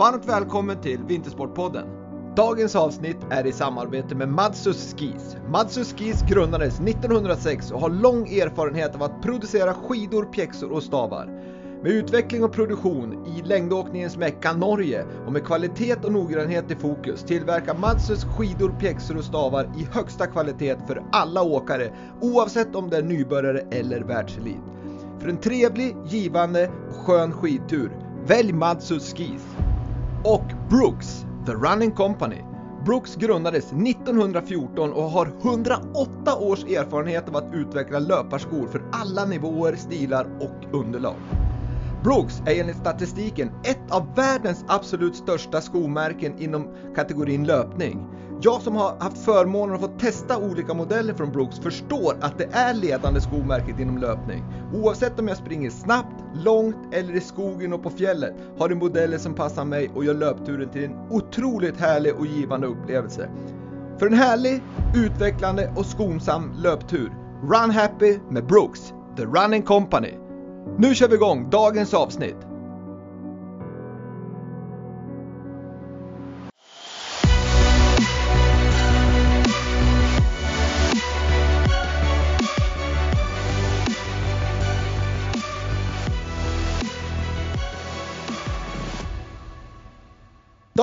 Varmt välkommen till Vintersportpodden. Dagens avsnitt är i samarbete med Madsus Skis. Madsus Skis grundades 1906 och har lång erfarenhet av att producera skidor, pjäxor och stavar. Med utveckling och produktion i längdåkningens mecka Norge och med kvalitet och noggrannhet i fokus tillverkar Madsus skidor, pjäxor och stavar i högsta kvalitet för alla åkare oavsett om det är nybörjare eller världselit. För en trevlig, givande och skön skidtur, välj Madsus Skis och Brooks, The Running Company. Brooks grundades 1914 och har 108 års erfarenhet av att utveckla löparskor för alla nivåer, stilar och underlag. Brooks är enligt statistiken ett av världens absolut största skomärken inom kategorin löpning. Jag som har haft förmånen att få testa olika modeller från Brooks förstår att det är ledande skomärket inom löpning. Oavsett om jag springer snabbt, långt eller i skogen och på fjället har du modeller som passar mig och gör löpturen till en otroligt härlig och givande upplevelse. För en härlig, utvecklande och skonsam löptur, Run Happy med Brooks, The Running Company. Nu kör vi igång dagens avsnitt.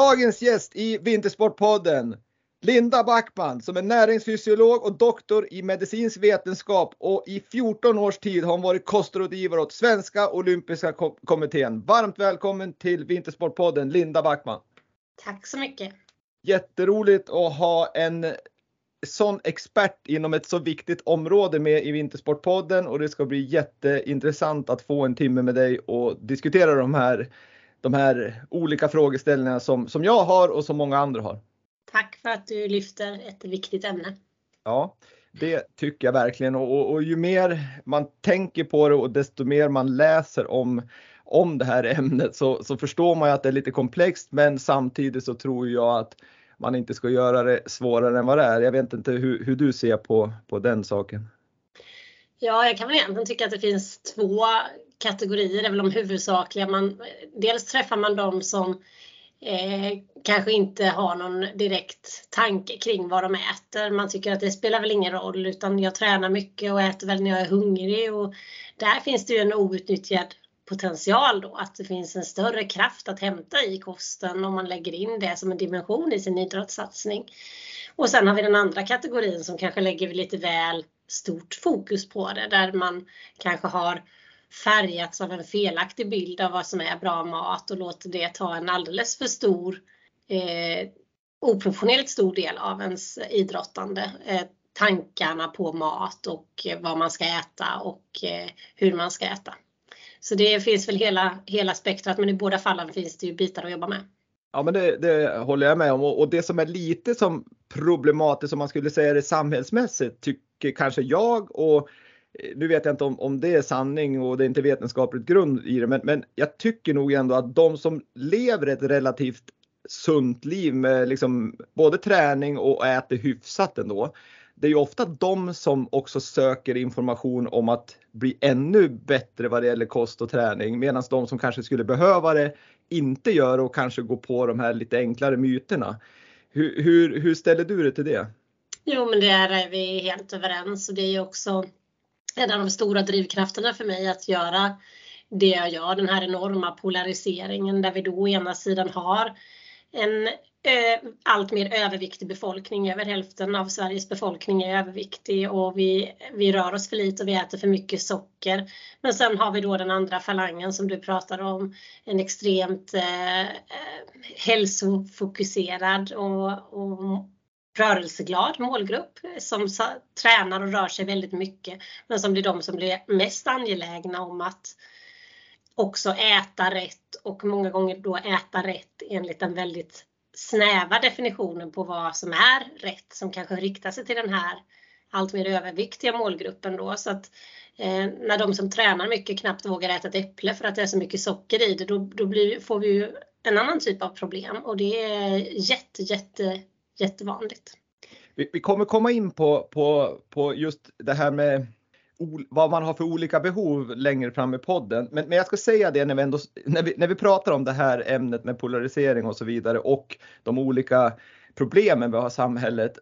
Dagens gäst i Vintersportpodden Linda Backman som är näringsfysiolog och doktor i medicinsk vetenskap och i 14 års tid har hon varit kostrådgivare åt Svenska Olympiska Kommittén. Varmt välkommen till Vintersportpodden Linda Backman. Tack så mycket. Jätteroligt att ha en sån expert inom ett så viktigt område med i Vintersportpodden och det ska bli jätteintressant att få en timme med dig och diskutera de här, de här olika frågeställningarna som, som jag har och som många andra har. Tack för att du lyfter ett viktigt ämne. Ja, det tycker jag verkligen och, och, och, ju mer man tänker på det och desto mer man läser om, om det här ämnet så, så förstår man ju att det är lite komplext men samtidigt så tror jag att man inte ska göra det svårare än vad det är. Jag vet inte hur, hur du ser på, på den saken. Ja, jag kan väl egentligen tycka att det finns två kategorier, är väl de huvudsakliga. Man, dels träffar man de som eh, kanske inte har någon direkt tanke kring vad de äter. Man tycker att det spelar väl ingen roll utan jag tränar mycket och äter väl när jag är hungrig och där finns det ju en outnyttjad potential då, att det finns en större kraft att hämta i kosten om man lägger in det som en dimension i sin idrottssatsning. Och sen har vi den andra kategorin som kanske lägger lite väl stort fokus på det där man kanske har färgats av en felaktig bild av vad som är bra mat och låter det ta en alldeles för stor, eh, oproportionerligt stor del av ens idrottande. Eh, tankarna på mat och eh, vad man ska äta och eh, hur man ska äta. Så det finns väl hela, hela spektrat men i båda fallen finns det ju bitar att jobba med. Ja men det, det håller jag med om och, och det som är lite som problematiskt om man skulle säga det samhällsmässigt tycker kanske jag och nu vet jag inte om, om det är sanning och det är inte vetenskapligt grund i det, men, men jag tycker nog ändå att de som lever ett relativt sunt liv med liksom både träning och äter hyfsat ändå. Det är ju ofta de som också söker information om att bli ännu bättre vad det gäller kost och träning medan de som kanske skulle behöva det inte gör och kanske går på de här lite enklare myterna. Hur, hur, hur ställer du dig till det? Jo men där är vi helt överens och det är ju också en av de stora drivkrafterna för mig att göra det jag gör, den här enorma polariseringen där vi då å ena sidan har en eh, allt mer överviktig befolkning. Över hälften av Sveriges befolkning är överviktig och vi, vi rör oss för lite och vi äter för mycket socker. Men sen har vi då den andra falangen som du pratar om, en extremt eh, eh hälsofokuserad och, och rörelseglad målgrupp eh, som tränar och rör sig väldigt mycket men som blir de som blir mest angelägna om att också äta rätt och många gånger då äta rätt enligt en väldigt snäva definitionen på vad som är rätt som kanske riktar sig till den här allt mer överviktiga målgruppen då. Så att eh, när de som tränar mycket knappt vågar äta ett äpple för att det är så mycket socker i det, då, då blir, får vi ju en annan typ av problem och det är jätte, jätte, jättevanligt. Vi, vi kommer komma in på, på, på just det här med vad man har för olika behov längre fram i podden. Men, men jag ska säga det när vi, ändå, när, vi, när vi pratar om det här ämnet med polarisering och så vidare och de olika problemen vi har i samhället.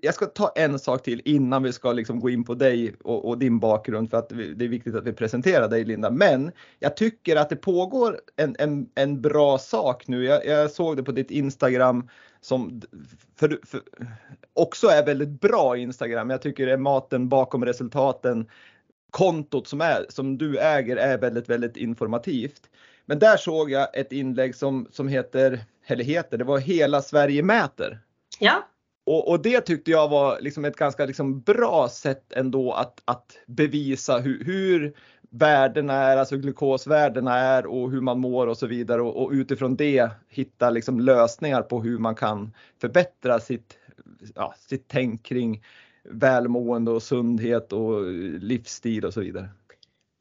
Jag ska ta en sak till innan vi ska liksom gå in på dig och, och, din bakgrund för att det är viktigt att vi presenterar dig Linda. Men jag tycker att det pågår en, en, en bra sak nu. Jag, jag såg det på ditt Instagram som för, för, också är väldigt bra Instagram. Jag tycker det är maten bakom resultaten. Kontot som, är, som du äger är väldigt, väldigt informativt. Men där såg jag ett inlägg som, som heter, eller heter, det var Hela Sverige mäter. Ja. Och, och, det tyckte jag var liksom ett ganska liksom bra sätt ändå att, att bevisa hur, hur värdena är, alltså glukosvärdena är och hur man mår och så vidare och, och utifrån det hitta liksom lösningar på hur man kan förbättra sitt, ja, sitt tänk kring välmående och sundhet och livsstil och så vidare.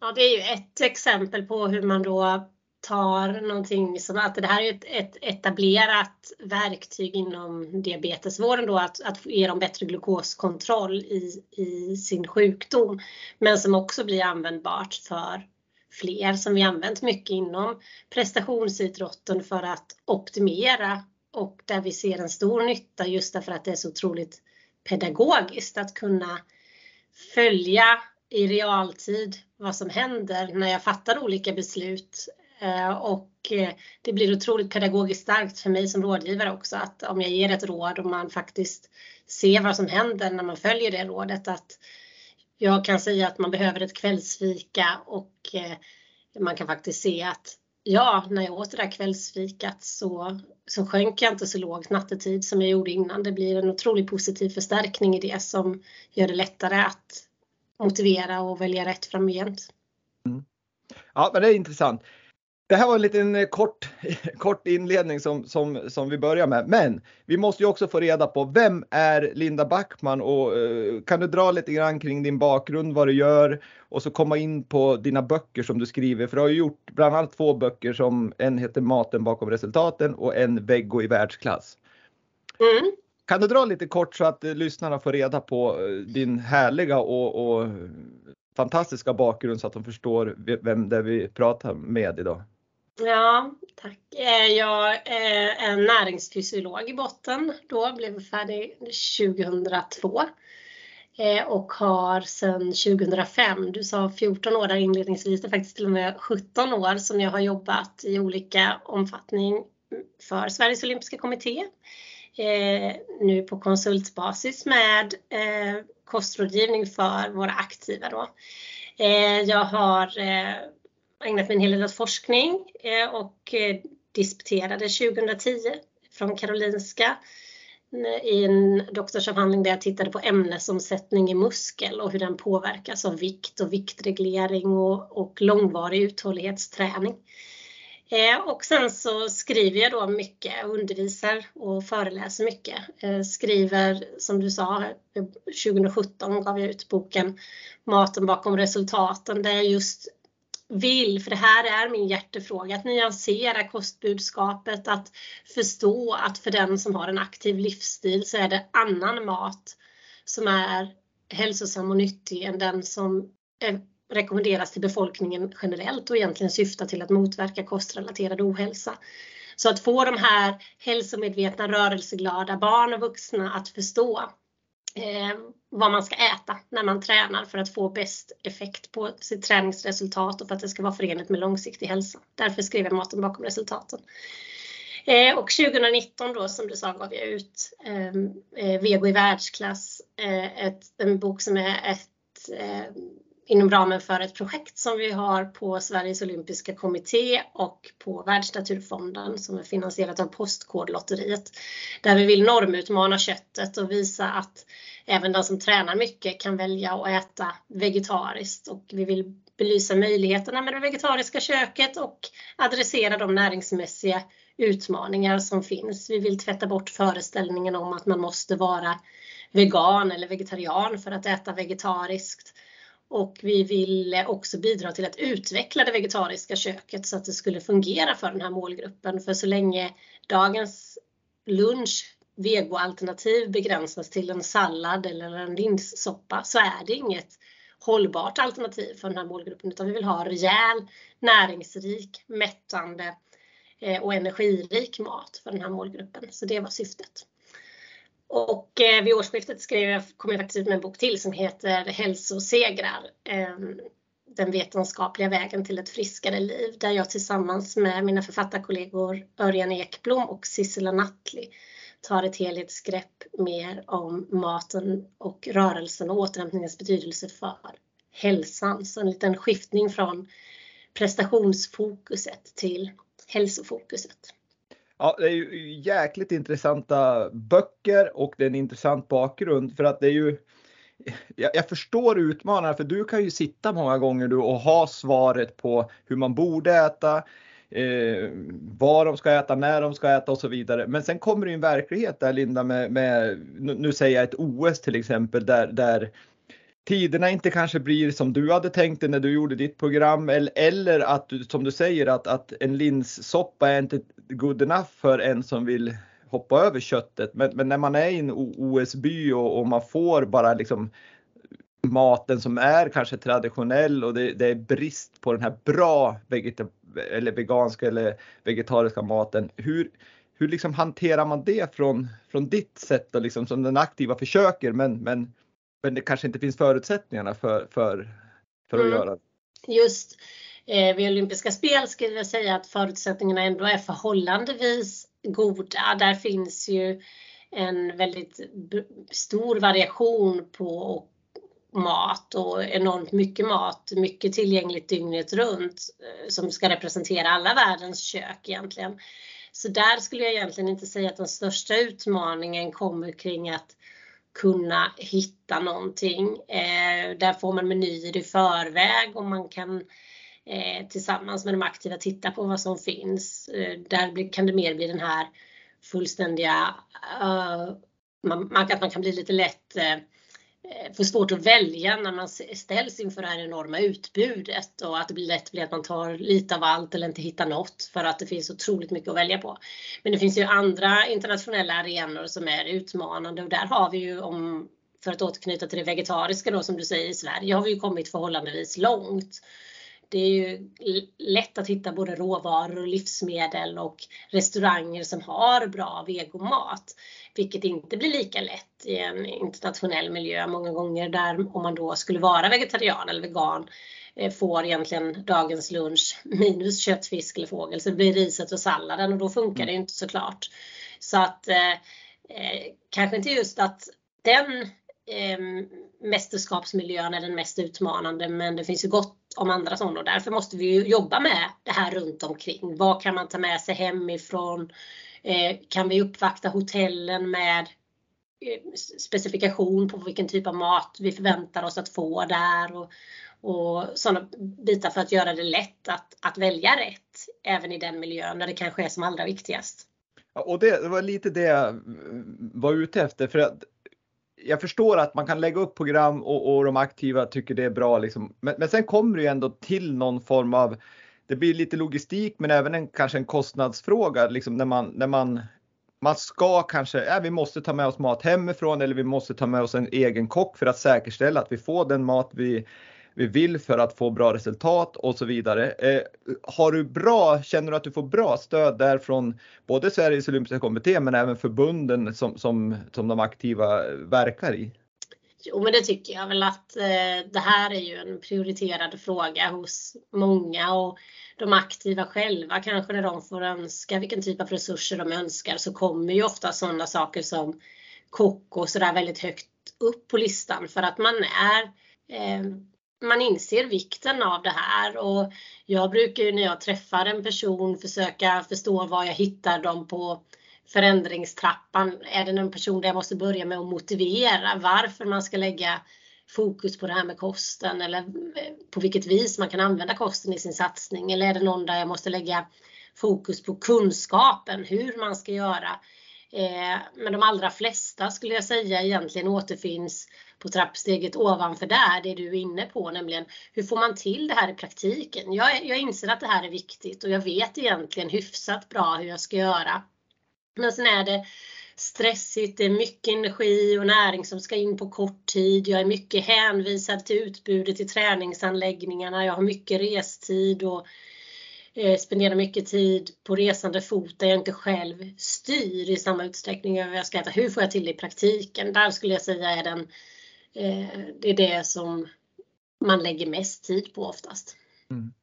Ja, det är ju ett exempel på hur man då tar någonting som att det här är ett, ett etablerat verktyg inom diabetesvården då att, att ge dem bättre glukoskontroll i, i sin sjukdom. Men som också blir användbart för fler som vi använt mycket inom prestationsidrotten för att optimera och där vi ser en stor nytta just därför att det är så otroligt pedagogiskt att kunna följa i realtid vad som händer när jag fattar olika beslut Eh, och eh, det blir otroligt pedagogiskt starkt för mig som rådgivare också att om jag ger ett råd och man faktiskt ser vad som händer när man följer det rådet att jag kan säga att man behöver ett kvällsfika och eh, man kan faktiskt se att ja, när jag åt det där kvällsfikat så, så sjönk jag inte så lågt nattetid som jag gjorde innan. Det blir en otroligt positiv förstärkning i det som gör det lättare att motivera och välja rätt framgent. Mm. Ja, men det är intressant. Det här var en liten eh, kort, kort inledning som, som, som vi börjar med. Men vi måste ju också få reda på vem är Linda Backman och uh, kan du dra lite grann kring din bakgrund, vad du gör och så komma in på dina böcker som du skriver. För du har ju gjort bland annat två böcker som en heter Maten bakom resultaten och en Veggo i världsklass. Mm. Kan du dra lite kort så att uh, lyssnarna får reda på din härliga och, och fantastiska bakgrund så att de förstår vem det är vi pratar med idag? Ja, tack. Eh, jag eh, är näringsfysiolog i botten då, blev färdig 2002 eh, och har sedan 2005, du sa 14 år där inledningsvis, det är faktiskt till och med 17 år som jag har jobbat i olika omfattning för Sveriges Olympiska Kommitté. Nu på konsultbasis med kostrådgivning för våra aktiva då. Jag har ägnat mig en hel del åt forskning eh, och eh, disputerade 2010 från Karolinska eh, i en doktorsavhandling där jag tittade på ämnesomsättning i muskel och hur den påverkas av vikt och viktreglering och, och långvarig uthållighetsträning. och sen så skriver jag då mycket, undervisar och föreläser mycket. skriver, som du sa, 2017 gav jag ut boken Maten bakom resultaten där jag just vill, för det här är min hjärtefråga, att nyansera kostbudskapet, att förstå att för den som har en aktiv livsstil så är det annan mat som är hälsosam och nyttig än den som rekommenderas till befolkningen generellt och egentligen syftar till att motverka kostrelaterad ohälsa. Så att få de här hälsomedvetna, rörelseglada barn och vuxna att förstå eh, vad man ska äta när man tränar för att få bäst effekt på sitt träningsresultat och för att det ska vara förenligt med långsiktig hälsa. Därför skrev jag maten bakom resultaten. Eh, och 2019 då som du sa gav jag ut eh, eh, Vego i världsklass, eh, ett, en bok som är ett eh, inom ramen för ett projekt som vi har på Sveriges Olympiska Kommitté och på Världsnaturfonden som är finansierat av Postkodlotteriet. Där vi vill normutmana köttet och visa att även de som tränar mycket kan välja att äta vegetariskt och vi vill belysa möjligheterna med det vegetariska köket och adressera de näringsmässiga utmaningar som finns. Vi vill tvätta bort föreställningen om att man måste vara vegan eller vegetarian för att äta vegetariskt. Och vi ville också bidra till att utveckla det vegetariska köket så att det skulle fungera för den här målgruppen. För så länge dagens lunch vegoalternativ begränsas till en sallad eller en linssoppa så är det inget hållbart alternativ för den här målgruppen utan vi vill ha rejäl, näringsrik, mättande eh, och energirik mat för den här målgruppen. Så det var syftet. Och eh, vid årsskiftet skrev jag, kom jag faktiskt ut med en bok till som heter Hälsosegrar. Eh, den vetenskapliga vägen till ett friskare liv där jag tillsammans med mina författarkollegor Örjan Ekblom och Sissela Nattli tar ett helhetsgrepp mer om maten och rörelsen och återhämtningens betydelse för hälsan. Så en liten skiftning från prestationsfokuset till hälsofokuset. Ja, det är ju jäkligt intressanta böcker och det är en intressant bakgrund för att det är ju jag, jag förstår utmanarna för du kan ju sitta många gånger du och ha svaret på hur man borde äta, eh, vad de ska äta, när de ska äta och så vidare. Men sen kommer det en verklighet där Linda med, med nu säger jag ett OS till exempel där, där tiderna inte kanske blir som du hade tänkt dig när du gjorde ditt program eller, eller att du, som du säger att, att en linssoppa är inte good enough för en som vill hoppa över köttet. Men, men när man är i en OS-by och, och, man får bara liksom maten som är kanske traditionell och det, det är brist på den här bra vegeta eller veganska eller vegetariska maten. Hur, hur liksom hanterar man det från, från ditt sätt och liksom som den aktiva försöker men, men men det kanske inte finns förutsättningarna för, för, för att mm. göra det. Just eh, vid olympiska spel skulle jag säga att förutsättningarna ändå är förhållandevis goda. Där finns ju en väldigt stor variation på mat och enormt mycket mat, mycket tillgängligt dygnet runt eh, som ska representera alla världens kök egentligen. Så där skulle jag egentligen inte säga att den största utmaningen kommer kring att kunna hitta någonting. Eh, där får man menyer i förväg och man kan eh, tillsammans med de aktiva titta på vad som finns. Eh, där kan det mer bli den här fullständiga, eh, man, att man kan bli lite lätt Eh, Eh, får svårt att välja när man ställs inför det här enorma utbudet och att det blir lätt blir att man tar lite av allt eller inte hittar något för att det finns otroligt mycket att välja på. Men det finns ju andra internationella arenor som är utmanande och där har vi ju om för att återknyta till det vegetariska då som du säger i Sverige har vi ju kommit förhållandevis långt. Det är ju lätt att hitta både råvaror och livsmedel och restauranger som har bra vegomat. Vilket inte blir lika lätt i en internationell miljö många gånger där om man då skulle vara vegetarian eller vegan eh, får egentligen dagens lunch minus kött, fisk eller fågel. Så det blir riset och salladen och då funkar det inte såklart. Så att eh, eh, kanske inte just att den eh, mästerskapsmiljön är den mest utmanande men det finns ju gott om andra sådana och därför måste vi ju jobba med det här runt omkring. Vad kan man ta med sig hemifrån? Eh, kan vi uppvakta hotellen med eh, specifikation på vilken typ av mat vi förväntar oss att få där och, och sådana bitar för att göra det lätt att, att välja rätt även i den miljön där det kanske är som allra viktigast. Ja, och det, det var lite det jag mm, var ute efter för att jag förstår att man kan lägga upp program och, och de aktiva tycker det är bra liksom. men, men sen kommer det ju ändå till någon form av det blir lite logistik men även en, kanske en kostnadsfråga liksom när man, när man man ska kanske, ja, vi måste ta med oss mat hemifrån eller vi måste ta med oss en egen kock för att säkerställa att vi får den mat vi, vi vill för att få bra resultat och så vidare. Eh, har du bra, känner du att du får bra stöd där från både Sveriges olympiska kommitté men även förbunden som, som, som de aktiva verkar i? Jo, men det tycker jag väl att eh, det här är ju en prioriterad fråga hos många och de aktiva själva kanske när de får önska vilken typ av resurser de önskar så kommer ju ofta sådana saker som kock och sådär väldigt högt upp på listan för att man är eh, man inser vikten av det här och jag brukar ju när jag träffar en person försöka förstå var jag hittar dem på förändringstrappan. Är det en person där jag måste börja med att motivera varför man ska lägga fokus på det här med kosten eller eh, på vilket vis man kan använda kosten i sin satsning eller är det någon där jag måste lägga fokus på kunskapen, hur man ska göra. Eh, men de allra flesta skulle jag säga egentligen återfinns på trappsteget ovanför där, det du är inne på, nämligen hur får man till det här i praktiken? Jag, jag inser att det här är viktigt och jag vet egentligen hyfsat bra hur jag ska göra. Men sen är det stressigt, det är mycket energi och näring som ska in på kort tid. Jag är mycket hänvisad till utbudet i träningsanläggningarna. Jag har mycket restid och eh, mycket tid på resande fot där jag inte själv styr i samma utsträckning över vad jag ska äta. Hur får jag till det i praktiken? Där skulle jag säga är den, eh, det är det som man lägger mest tid på oftast. Mm.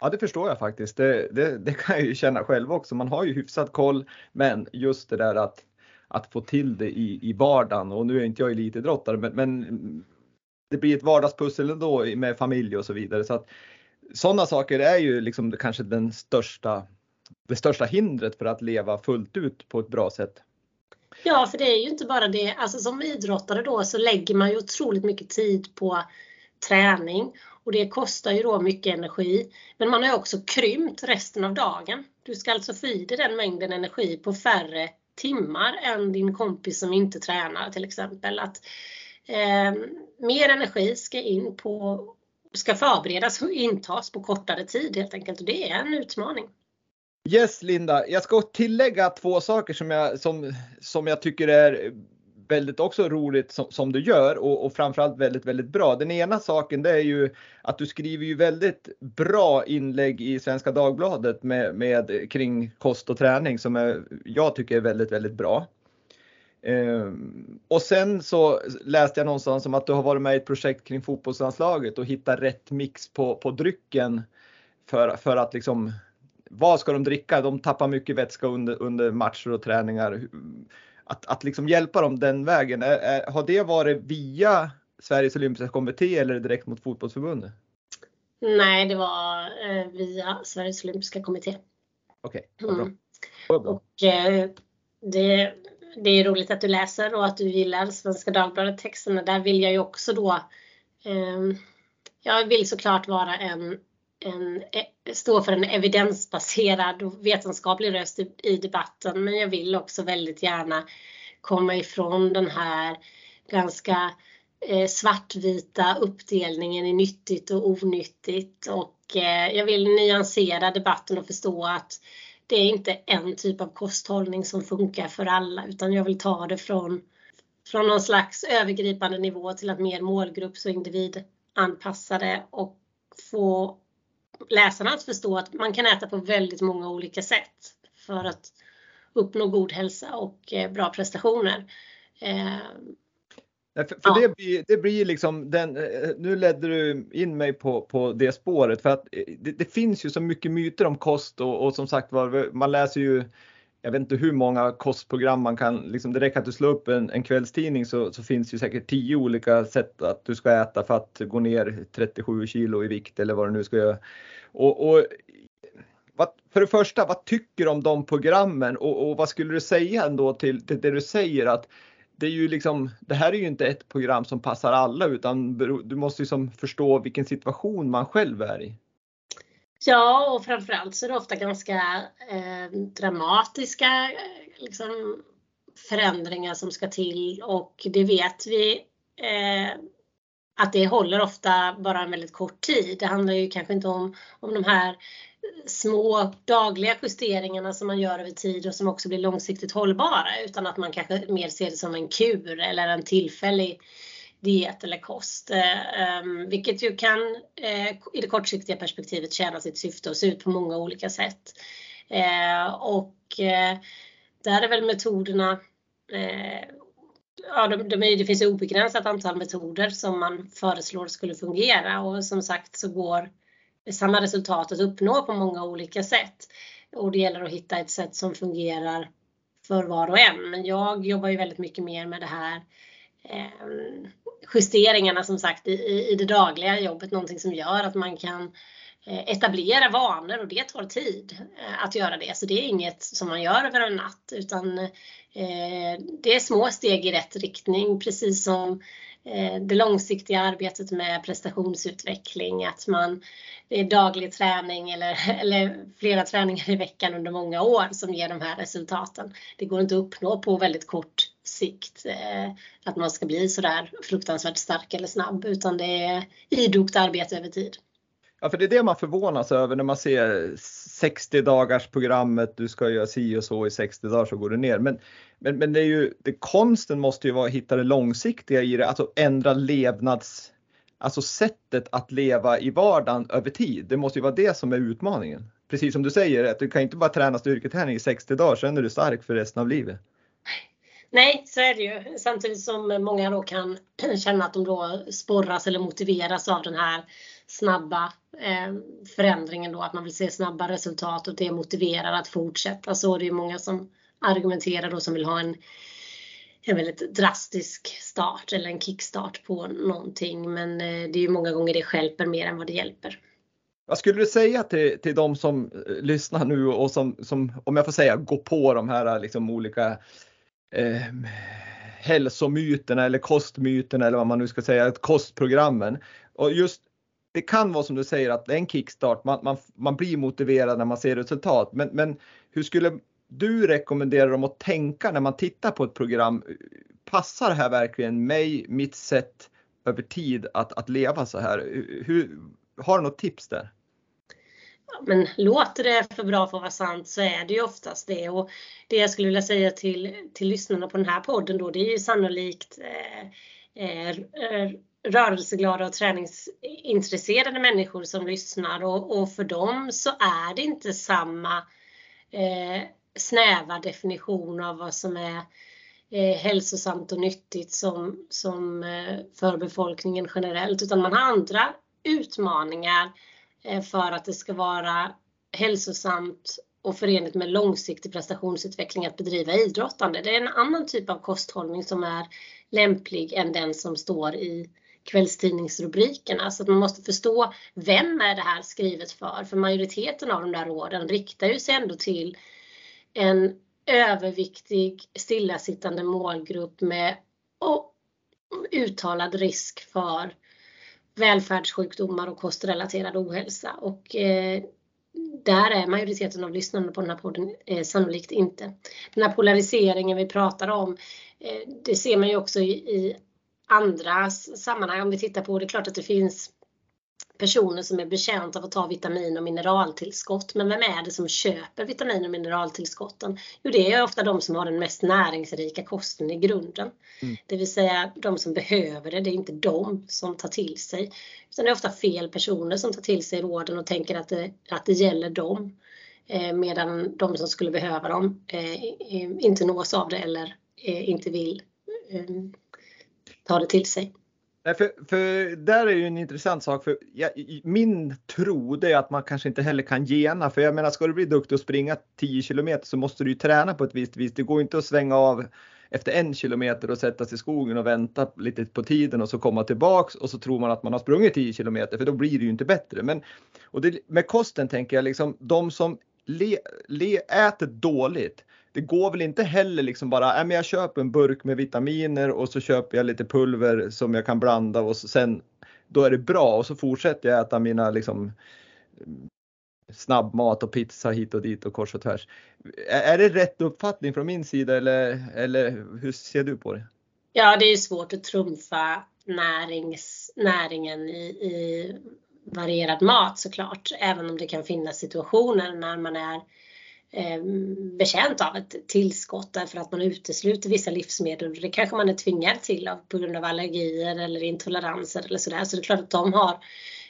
Ja, det förstår jag faktiskt. Det, det, det, kan jag ju känna själv också. Man har ju hyfsat koll, men just det där att att få till det i, i vardagen. Och nu är inte jag elitidrottare men, men det blir ett vardagspussel ändå med familj och så vidare. Så att, sådana saker är ju liksom kanske den största, det största hindret för att leva fullt ut på ett bra sätt. Ja, för det är ju inte bara det. Alltså som idrottare då så lägger man ju otroligt mycket tid på träning och det kostar ju då mycket energi. Men man har ju också krympt resten av dagen. Du ska alltså få i dig den mängden energi på färre timmar än din kompis som inte tränar till exempel. Att eh, mer energi ska in på, ska förberedas och intas på kortare tid helt enkelt och det är en utmaning. Yes Linda, jag ska tillägga två saker som jag, som, som jag tycker är väldigt också roligt som, som du gör och, och framförallt väldigt, väldigt bra. Den ena saken det är ju att du skriver ju väldigt bra inlägg i Svenska Dagbladet med, med kring kost och träning som är, jag tycker är väldigt, väldigt bra. Um, och sen så läste jag någonstans om att du har varit med i ett projekt kring fotbollslandslaget och hittat rätt mix på, på drycken för, för att liksom vad ska de dricka? De tappar mycket vätska under, under matcher och träningar att, att liksom hjälpa dem den vägen. Är, är, har det varit via Sveriges olympiska kommitté eller direkt mot fotbollsförbundet? Nej, det var eh, via Sveriges olympiska kommitté. Okej, okay, bra. Mm. Och eh, det, det är roligt att du läser och att du gillar Svenska Dagbladet texterna. Där vill jag ju också då eh, jag vill såklart vara en en, e, stå för en evidensbaserad och vetenskaplig röst i, i debatten. Men jag vill också väldigt gärna komma ifrån den här ganska eh, svartvita uppdelningen i nyttigt och onyttigt. Och eh, jag vill nyansera debatten och förstå att det är inte en typ av kosthållning som funkar för alla utan jag vill ta det från, från någon slags övergripande nivå till att mer målgrupps och individanpassade och få läsarna att förstå att man kan äta på väldigt många olika sätt för att uppnå god hälsa och eh, bra prestationer. Eh, Eh, för, för ja. det, blir, det blir liksom den, eh, nu ledde du in mig på, på det spåret för att det, det finns ju så mycket myter om kost och, och som sagt var, man läser ju jag vet inte hur många kostprogram man kan, liksom det räcker att du slår upp en, en kvällstidning så, så finns ju säkert tio olika sätt att du ska äta för att gå ner 37 kilo i vikt eller vad du nu ska göra. Och, och vad, för det första, vad tycker du om de programmen och, och vad skulle du säga ändå till, till det du säger att det är ju liksom, det här är ju inte ett program som passar alla utan du måste ju som förstå vilken situation man själv är i. Ja, och framförallt så är det ofta ganska eh, dramatiska eh, liksom, förändringar som ska till och det vet vi eh, att det håller ofta bara en väldigt kort tid. Det handlar ju kanske inte om, om de här små dagliga justeringarna som man gör över tid och som också blir långsiktigt hållbara utan att man kanske mer ser det som en kur eller en tillfällig diet eller kost. Eh, ehm, vilket ju kan eh, i det kortsiktiga perspektivet tjäna sitt syfte och se ut på många olika sätt. Eh, och där är väl metoderna Ja, de, de, det finns obegränsat antal metoder som man föreslår skulle fungera och som sagt så går samma resultat att uppnå på många olika sätt. Och det gäller att hitta ett sätt som fungerar för var och en. Men jag jobbar ju väldigt mycket mer med det här eh, justeringarna som sagt i, i det dagliga jobbet, någonting som gör att man kan eh, etablera vanor och det tar tid eh, att göra det. Så det är inget som man gör över en natt utan det är små steg i rätt riktning precis som Eh, det långsiktiga arbetet med prestationsutveckling, att man det är daglig träning eller, eller flera träningar i veckan under många år som ger de här resultaten. Det går inte att uppnå på väldigt kort sikt eh, att man ska bli sådär fruktansvärt stark eller snabb utan det är idogt arbete över tid. Ja, för det är det man förvånas över när man ser 60 dagars programmet, du ska göra si och så i 60 dagar så går det ner. Men, men, men det är ju, det, konsten måste ju vara att hitta det långsiktiga i det, alltså ändra levnads, alltså sättet att leva i vardagen över tid. Det måste ju vara det som är utmaningen. Precis som du säger, att du kan inte bara träna styrketräning i 60 dagar, sen är du stark för resten av livet. Nej, så är det ju. Samtidigt som många då kan känna att de då sporras eller motiveras av den här snabba eh, förändringen då, att man vill se snabba resultat och det motiverar att fortsätta. Så är det ju många som argumenterar då som vill ha en, en väldigt drastisk start eller en kickstart på någonting. Men eh, det är ju många gånger det skälper mer än vad det hjälper. Vad skulle du säga till, till de som eh, lyssnar nu och som, som, om jag får säga, går på de här liksom olika eh, hälsomyterna eller kostmyterna eller vad man nu ska säga, kostprogrammen. Och just det kan vara som du säger att det är en kickstart, man, man, man blir motiverad när man ser resultat. Men, men hur skulle du rekommendera dem att tänka när man tittar på ett program? Passar det här verkligen mig, mitt sätt över tid att, att leva så här? Hur, har du något tips där? men låter det för bra för att vara sant så är det ju oftast det. Och det jag skulle vilja säga till, till lyssnarna på den här podden då, det är ju sannolikt eh, eh, rörelseglada och träningsintresserade människor som lyssnar och, och för dem så är det inte samma eh, snäva definition av vad som är eh, hälsosamt och nyttigt som, som eh, för befolkningen generellt utan man har andra utmaningar Eh, för att det ska vara hälsosamt och förenligt med långsiktig prestationsutveckling att bedriva idrottande. Det är en annan typ av kosthållning som är lämplig än den som står i kvällstidningsrubrikerna. Så att man måste förstå vem är det här skrivet för? För majoriteten av de där råden riktar ju sig ändå till en överviktig stillasittande målgrupp med uttalad risk för välfärdssjukdomar och kostrelaterad ohälsa. Och eh, där är majoriteten av lyssnarna på den här podden eh, sannolikt inte. Den här polariseringen vi pratar om, eh, det ser man ju också i, i andra sammanhang. Om vi tittar på, det är klart att det finns personer som är betjänta av att ta vitamin och mineraltillskott. Men vem är det som köper vitamin och mineraltillskotten? Jo, det är ofta de som har den mest näringsrika kosten i grunden. Mm. Det vill säga de som behöver det, det är inte de som tar till sig. Utan det är ofta fel personer som tar till sig råden och tänker att det, att det gäller dem. Eh, medan de som skulle behöva dem eh, inte nås av det eller eh, inte vill eh, ta det till sig. Nej, för, för där är ju en intressant sak. För jag, min tro det är att man kanske inte heller kan gena. För jag menar, ska du bli duktig och springa 10 kilometer så måste du ju träna på ett visst vis. Det går inte att svänga av efter en kilometer och sätta sig i skogen och vänta lite på tiden och så komma tillbaks och så tror man att man har sprungit 10 kilometer för då blir det ju inte bättre. Men och det, med kosten tänker jag liksom de som le, le, äter dåligt det går väl inte heller liksom bara, äh, men jag köper en burk med vitaminer och så köper jag lite pulver som jag kan blanda och så, sen då är det bra och så fortsätter jag äta mina liksom mm, snabbmat och pizza hit och dit och kors och tvärs. Är, det rätt uppfattning från min sida eller, eller hur ser du på det? Ja, det är svårt att trumfa närings, näringen i, i varierad mat såklart, även om det kan finnas situationer när man är Ehm, betjänt av ett tillskott därför att man utesluter vissa livsmedel. Det kanske man är tvingad till av, på grund av allergier eller intoleranser eller sådär. Så det är klart att de har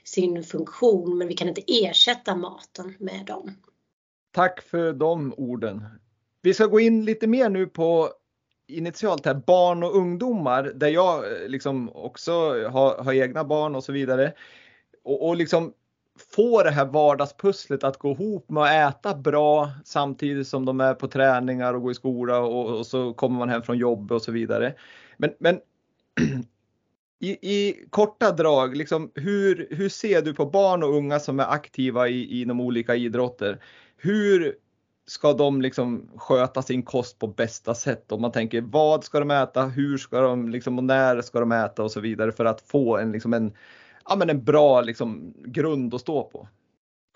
sin funktion men vi kan inte ersätta maten med dem. Tack för de orden. Vi ska gå in lite mer nu på initialt här barn och ungdomar där jag eh, liksom också har, har egna barn och så vidare. Och, och liksom få det här vardagspusslet att gå ihop med att äta bra samtidigt som de är på träningar och går i skola och, och så kommer man hem från jobbet och så vidare. Men, men i, i korta drag, liksom, hur, hur ser du på barn och unga som är aktiva i, inom olika idrotter? Hur ska de liksom sköta sin kost på bästa sätt? Om man tänker vad ska de äta, hur ska de liksom, och när ska de äta och så vidare för att få en, liksom en, ja, men en bra liksom, grund att stå på?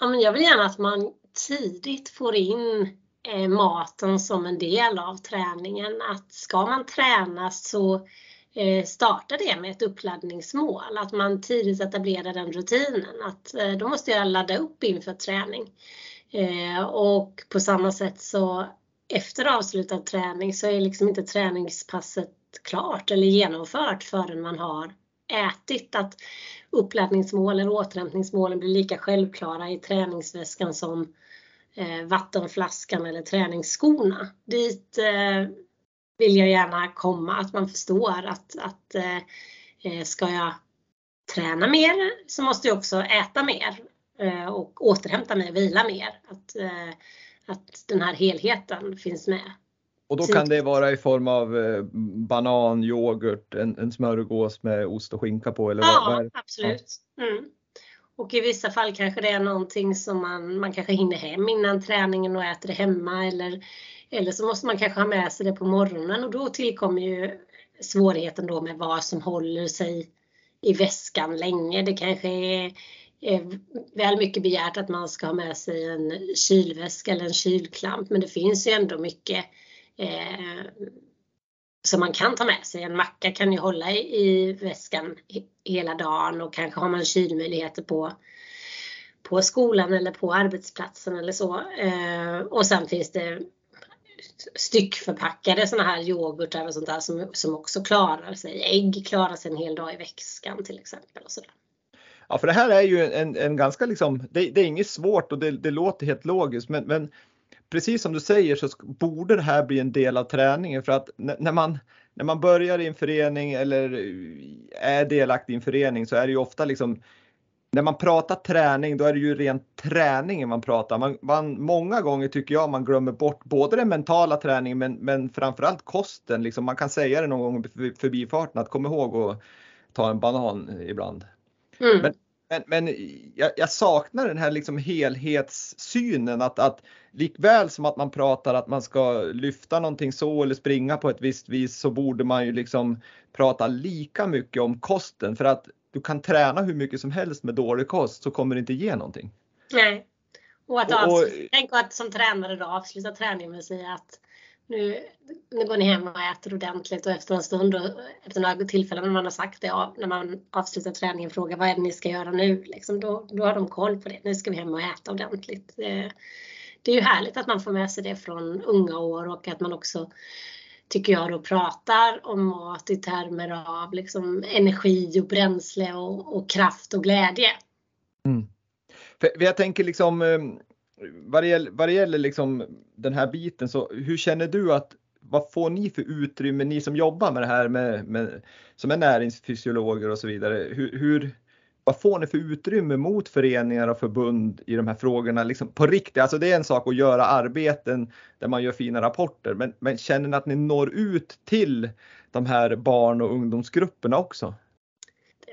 Ja, men jag vill gärna att man tidigt får in eh, maten som en del av träningen. Att ska man träna så eh, starta det med ett uppladdningsmål. Att man tidigt etablerar den rutinen. Att eh, då måste jag ladda upp inför träning. Eh, och på samma sätt så efter avslutad träning så är liksom inte träningspasset klart eller genomfört förrän man har ätit. Att uppladdningsmålen och återhämtningsmålen blir lika självklara i träningsväskan som eh, vattenflaskan eller träningsskorna. Dit eh, vill jag gärna komma, att man förstår att, att eh, eh, ska jag träna mer så måste jag också äta mer eh, och återhämta mig och vila mer. Att, eh, att den här helheten finns med. Och då kan det vara i form av banan, yoghurt, en, en smörgås med ost och skinka på? Eller ja, vad absolut. Mm. Och i vissa fall kanske det är någonting som man, man kanske hinner hem innan träningen och äter det hemma eller eller så måste man kanske ha med sig det på morgonen och då tillkommer ju svårigheten då med vad som håller sig i väskan länge. Det kanske är, är väl mycket begärt att man ska ha med sig en kylväska eller en kylklamp men det finns ju ändå mycket eh, som man kan ta med sig. En macka kan ju hålla i, i väskan hela dagen och kanske har man kylmöjligheter på på skolan eller på arbetsplatsen eller så. Eh, och sen finns det styckförpackade sådana här yoghurtar och sånt där som, som också klarar sig. Ägg klarar sig en hel dag i väskan till exempel. Och sådär. Ja, för det här är ju en, en ganska liksom, det, det är inget svårt och det, det, låter helt logiskt, men, men precis som du säger så borde det här bli en del av träningen för att när man, när man börjar i en förening eller är delaktig i en förening så är det ju ofta liksom när man pratar träning då är det ju rent träningen man pratar. Man, man, många gånger tycker jag man glömmer bort både den mentala träningen men, men framförallt kosten. Liksom man kan säga det någon gång i förbifarten att kom ihåg att ta en banan ibland. Mm. Men, men, men jag, jag, saknar den här liksom helhetssynen att, att likväl som att man pratar att man ska lyfta någonting så eller springa på ett visst vis så borde man ju liksom prata lika mycket om kosten för att du kan träna hur mycket som helst med dålig kost så kommer det inte ge någonting. Nej. Och att och, och, tänk att som tränare då avsluta träningen med att säga att nu, nu går ni hem och äter ordentligt och efter en stund och efter några tillfällen när man har sagt det, när man avslutar träningen frågar vad är det ni ska göra nu? Liksom, då, då har de koll på det. Nu ska vi hem och äta ordentligt. Det, det är ju härligt att man får med sig det från unga år och att man också tycker jag då pratar om mat i termer av liksom energi och bränsle och, och kraft och glädje. Mm. För jag tänker liksom eh, vad det gäller, vad det gäller liksom den här biten så hur känner du att vad får ni för utrymme, ni som jobbar med det här med, med som är näringsfysiologer och så vidare. Hur, hur, vad får ni för utrymme mot föreningar och förbund i de här frågorna liksom på riktigt? Alltså det är en sak att göra arbeten där man gör fina rapporter, men, men känner ni att ni når ut till de här barn och ungdomsgrupperna också?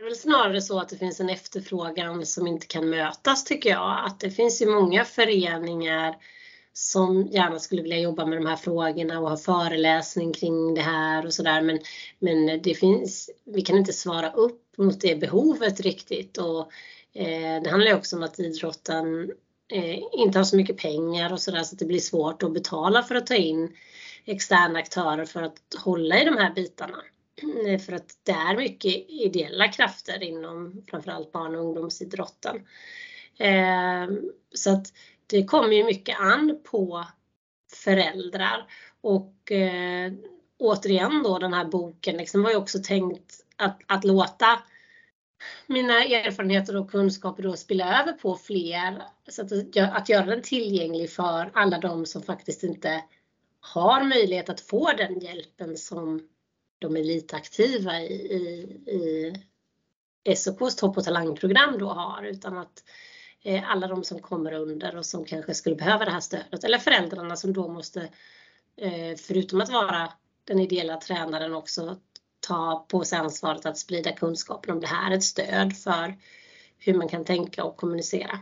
Det är väl snarare så att det finns en efterfrågan som inte kan mötas tycker jag. Att det finns ju många föreningar som gärna skulle vilja jobba med de här frågorna och ha föreläsning kring det här och sådär. Men, men det finns, vi kan inte svara upp mot det behovet riktigt. Och, eh, det handlar ju också om att idrotten eh, inte har så mycket pengar och sådär så att det blir svårt att betala för att ta in externa aktörer för att hålla i de här bitarna. Eh, för att det är mycket ideella krafter inom framförallt barn och ungdomsidrotten. Eh, så att det kommer ju mycket an på föräldrar och eh, återigen då den här boken liksom var ju också tänkt att, att låta mina erfarenheter och kunskaper då spilla över på fler. Så att, att göra den tillgänglig för alla de som faktiskt inte har möjlighet att få den hjälpen som de elitaktiva i, i, i SOKs topp och talangprogram då har. Utan att eh, alla de som kommer under och som kanske skulle behöva det här stödet. Eller föräldrarna som då måste, eh, förutom att vara den ideella tränaren också ta på sig ansvaret att sprida kunskapen om det här, ett stöd för hur man kan tänka och kommunicera.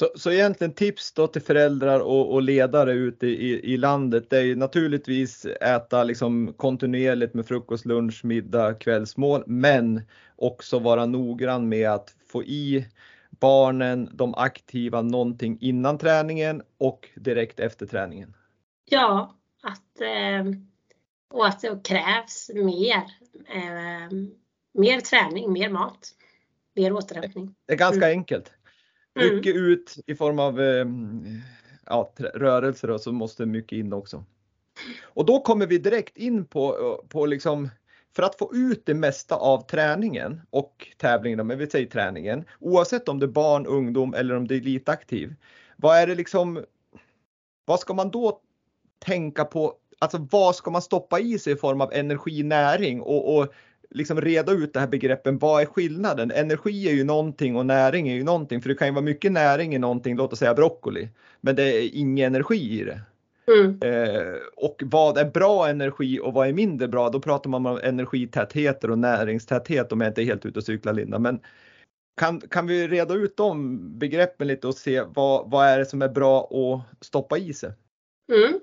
Så, så egentligen tips då till föräldrar och, och ledare ute i, i, landet det är ju naturligtvis äta liksom kontinuerligt med frukost, lunch, middag, kvällsmål men också vara noggrann med att få i barnen, de aktiva, någonting innan träningen och direkt efter träningen. Ja, att, eh, och att det krävs mer, eh, mer träning, mer mat, mer återhämtning. Det är ganska mm. enkelt. Mm. Mycket mm. ut i form av ehm, ja, rörelser och så måste mycket in också. Och då kommer vi direkt in på, på liksom för att få ut det mesta av träningen och tävlingen, men vi säger träningen, oavsett om det är barn, ungdom eller om det är elitaktiv. Vad är det liksom, vad ska man då tänka på, alltså vad ska man stoppa i sig i form av energi, näring och, och liksom reda ut det här begreppen. Vad är skillnaden? Energi är ju någonting och näring är ju någonting. För det kan ju vara mycket näring i någonting, låt oss säga broccoli. Men det är ingen energi i det. Mm. Eh, och vad är bra energi och vad är mindre bra? Då pratar man om energitätheter och näringstäthet om jag inte är helt ute och cyklar Linda. Men kan, kan vi reda ut de begreppen lite och se vad, vad är det som är bra att stoppa i sig? Mm.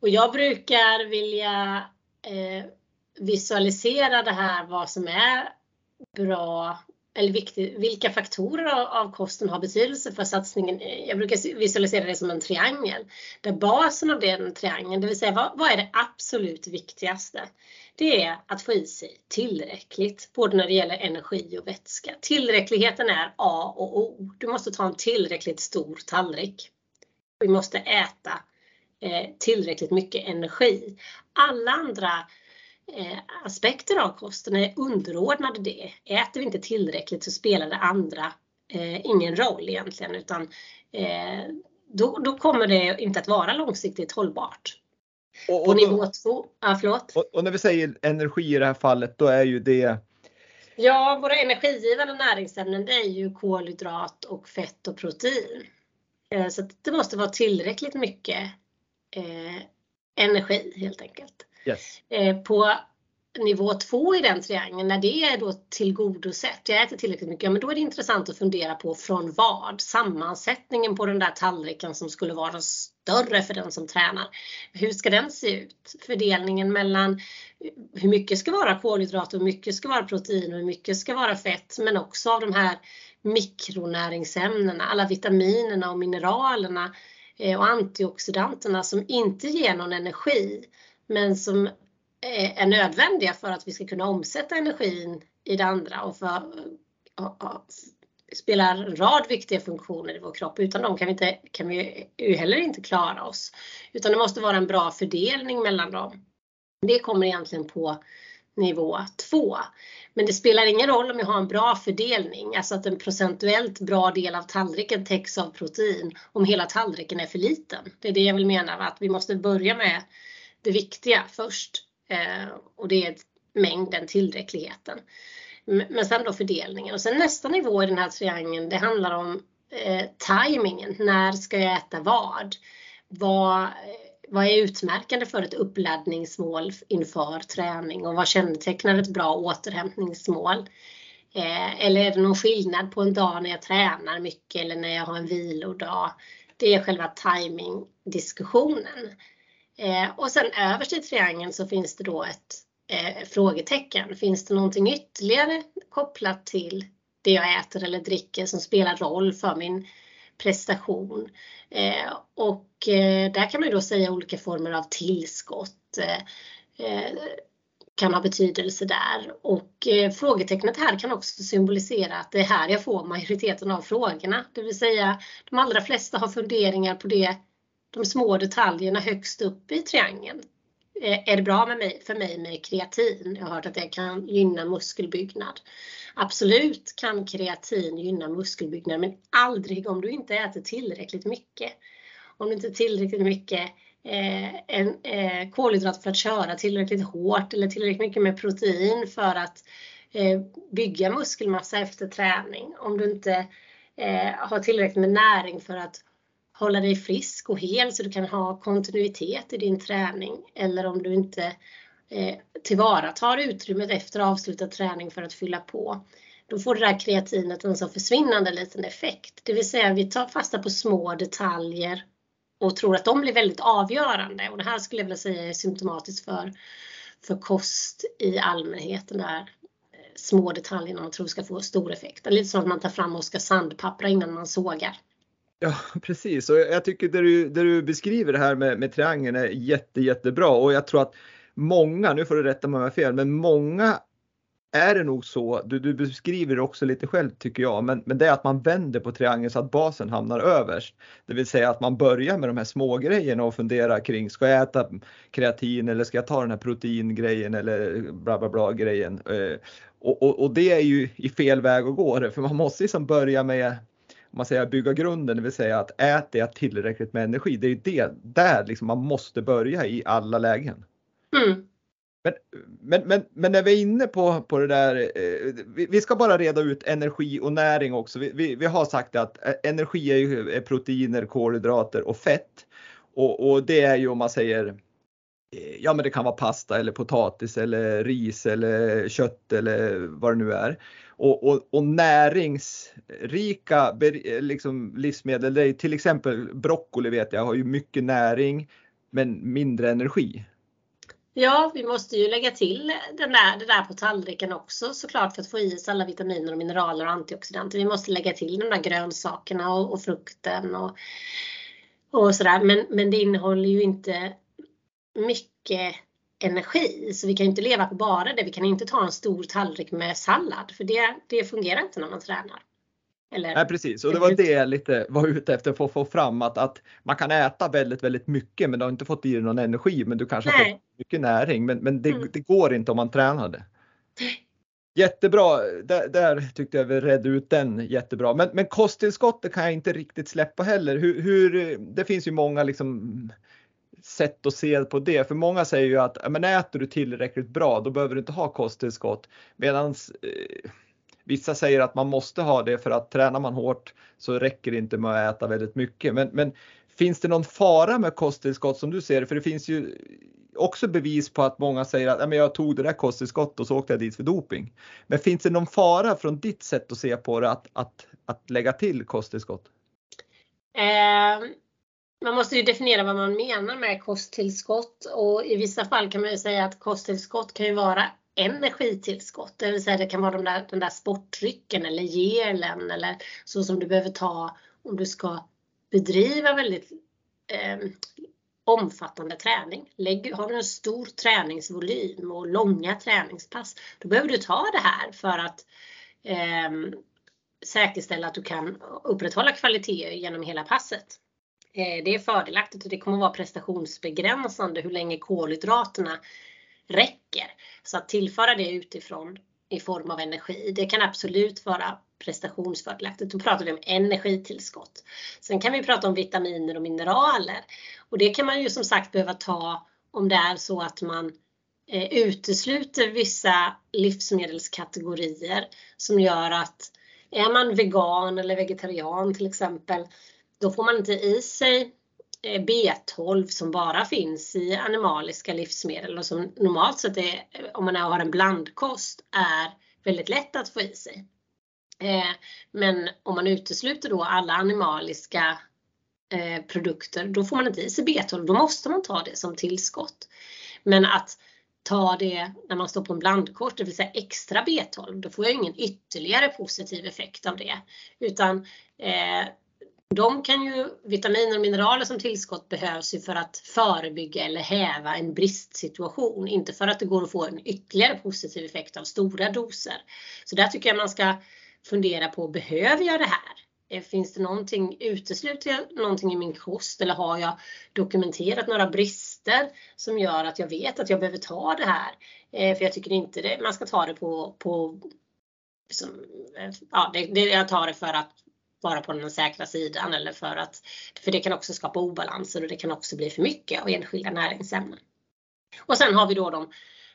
Och jag brukar vilja eh, visualisera det här vad som är bra eller viktigt, vilka faktorer av kosten har betydelse för satsningen. Jag brukar visualisera det som en triangel. Där basen av den triangeln, det vill säga vad, vad, är det absolut viktigaste? Det är att få i sig tillräckligt, både när det gäller energi och vätska. Tillräckligheten är A och O. Du måste ta en tillräckligt stor tallrik. Vi måste äta eh, tillräckligt mycket energi. Alla andra eh, aspekter av kosten är underordnade det. Äter vi inte tillräckligt så spelar det andra eh, ingen roll egentligen utan eh, då, då kommer det inte att vara långsiktigt hållbart. Och, och På nivå två, förlåt. Och, och, när vi säger energi i det här fallet då är ju det Ja, våra energigivande näringsämnen det är ju kolhydrat och fett och protein. Eh, så det måste vara tillräckligt mycket eh, energi helt enkelt. Yes. Eh, på nivå två i den triangeln, när det är då tillgodosett, jag äter tillräckligt mycket, ja, men då är det intressant att fundera på från vad? Sammansättningen på den där tallriken som skulle vara större för den som tränar. Hur ska den se ut? Fördelningen mellan hur mycket ska vara kolhydrater, hur mycket ska vara protein och hur mycket ska vara fett, men också av de här mikronäringsämnena, alla vitaminerna och mineralerna eh, och antioxidanterna som inte ger någon energi men som eh, är nödvändiga för att vi ska kunna omsätta energin i det andra och för spelar en rad viktiga funktioner i vår kropp. Utan dem kan vi, inte, kan vi ju heller inte klara oss. Utan det måste vara en bra fördelning mellan dem. Det kommer egentligen på nivå 2. Men det spelar ingen roll om jag har en bra fördelning, alltså att en procentuellt bra del av tallriken täcks av protein, om hela tallriken är för liten. Det är det jag vill mena, att vi måste börja med det viktiga först. Eh, och det är mängden, tillräckligheten. Men sen då fördelningen. Och sen nästa nivå i den här triangeln, det handlar om eh, tajmingen. När ska jag äta vad? Vad, vad är utmärkande för ett uppladdningsmål inför träning och vad kännetecknar ett bra återhämtningsmål? Eh, eller är det någon skillnad på en dag när jag tränar mycket eller när jag har en vilodag? Det är själva timingdiskussionen. Eh, och sen överst i triangeln så finns det då ett eh, frågetecken. Finns det någonting ytterligare kopplat till det jag äter eller dricker som spelar roll för min prestation? Eh, och eh, där kan man ju då säga olika former av tillskott eh, eh kan ha betydelse där. Och eh, frågetecknet här kan också symbolisera att det är här jag får majoriteten av frågorna. Det vill säga de allra flesta har funderingar på det de små detaljerna högst upp i triangeln. Eh, är det bra med mig, för mig med kreatin? Jag har hört att det kan gynna muskelbyggnad. Absolut kan kreatin gynna muskelbyggnad men aldrig om du inte äter tillräckligt mycket. Om du inte tillräckligt mycket eh, en, eh, kolhydrat för att köra tillräckligt hårt eller tillräckligt mycket med protein för att eh, bygga muskelmassa efter träning. Om du inte eh, har tillräckligt med näring för att hålla dig frisk och hel så du kan ha kontinuitet i din träning eller om du inte eh, tillvaratar utrymmet efter avslutad träning för att fylla på. Då får det där kreatinet en så försvinnande liten effekt. Det vill säga vi tar fasta på små detaljer och tror att de blir väldigt avgörande. Och det här skulle jag vilja säga är symptomatiskt för, för kost i allmänhet. Den där eh, små detaljerna man tror ska få stor effekt. Det är lite som att man tar fram och ska sandpappra innan man sågar. Ja precis. Och jag tycker det du, det du beskriver det här med, med triangeln är jätte, jättebra. Och jag tror att många, nu får du rätta mig om jag har fel, men många är det nog så, du, du beskriver det också lite själv tycker jag, men, men det är att man vänder på triangeln så att basen hamnar överst. Det vill säga att man börjar med de här små grejerna och funderar kring, ska jag äta kreatin eller ska jag ta den här proteingrejen eller bla bla bla grejen. Eh, och, och, och, det är ju i fel väg att gå. För man måste liksom börja med man säger bygga grunden, det vill säga att äter jag tillräckligt med energi? Det är ju det där liksom man måste börja i alla lägen. Mm. Men, men, men, men, när vi är inne på, på det där, eh, vi, vi, ska bara reda ut energi och näring också. Vi, vi, vi har sagt att eh, energi är, ju, är proteiner, kolhydrater och fett. Och, och, det är ju om man säger, eh, ja men det kan vara pasta eller potatis eller ris eller kött eller vad det nu är. Och, och, och näringsrika eh, liksom, livsmedel, till exempel broccoli vet jag har ju mycket näring men mindre energi. Ja, vi måste ju lägga till den där, det där på tallriken också såklart för att få i oss alla vitaminer och mineraler och antioxidanter. Vi måste lägga till de där grönsakerna och, och frukten och, och sådär. Men, men det innehåller ju inte mycket energi så vi kan inte leva på bara det. Vi kan inte ta en stor tallrik med sallad för det, det fungerar inte när man tränar. Eller, Nej precis och det var det jag lite var ute efter för att få fram att, att man kan äta väldigt väldigt mycket men du har inte fått i dig någon energi men du kanske Nej. har fått mycket näring men, men det, mm. det går inte om man tränade. Jättebra, där, där, tyckte jag vi redde ut den jättebra. Men, men kosttillskottet kan jag inte riktigt släppa heller. Hur, hur, det finns ju många liksom sätt att se på det. För många säger ju att men äter du tillräckligt bra då behöver du inte ha kosttillskott. Medan eh, Vissa säger att man måste ha det för att tränar man hårt så räcker det inte med att äta väldigt mycket. Men, men finns det någon fara med kosttillskott som du ser det? För det finns ju också bevis på att många säger att jag tog det där kosttillskottet och så åkte jag dit för doping. Men finns det någon fara från ditt sätt att se på det att, att, att lägga till kosttillskott? Eh, man måste ju definiera vad man menar med kosttillskott och i vissa fall kan man ju säga att kosttillskott kan ju vara energitillskott. Det vill säga det kan vara de där, den där sportdrycken eller gelen eller så som du behöver ta om du ska bedriva väldigt eh, omfattande träning. Lägg, har du en stor träningsvolym och långa träningspass, då behöver du ta det här för att eh, säkerställa att du kan upprätthålla kvalitet genom hela passet. Eh, det är fördelaktigt och det kommer vara prestationsbegränsande hur länge kolhydraterna räcker. Så att tillföra det utifrån i form av energi, det kan absolut vara prestationsfördelaktigt. Då pratar vi om energitillskott. Sen kan vi prata om vitaminer och mineraler och det kan man ju som sagt behöva ta om det är så att man eh, utesluter vissa livsmedelskategorier som gör att är man vegan eller vegetarian till exempel, då får man inte i sig eh, B12 som bara finns i animaliska livsmedel och som normalt sett är, eh, om man har en blandkost, är väldigt lätt att få i sig. Eh, men om man utesluter då alla animaliska produkter, då får man inte i sig B12. Då måste man ta det som tillskott. Men att ta det när man står på en blandkost, det vill säga extra B12, då får jag ingen ytterligare positiv effekt av det. Utan eh, de kan ju, vitaminer och mineraler som tillskott behövs ju för att förebygga eller häva en bristsituation, inte för att det går att få en ytterligare positiv effekt av stora doser. Så där tycker jag man ska fundera på, behöver jag det här? Eh, finns det någonting, utesluter jag någonting i min kost eller har jag dokumenterat några brister som gör att jag vet att jag behöver ta det här? Eh, för jag tycker inte det, man ska ta det på, på som, eh, ja, det, det, jag tar det för att vara på den säkra sidan eller för att, för det kan också skapa obalanser och det kan också bli för mycket av enskilda näringsämnen. Och sen har vi då de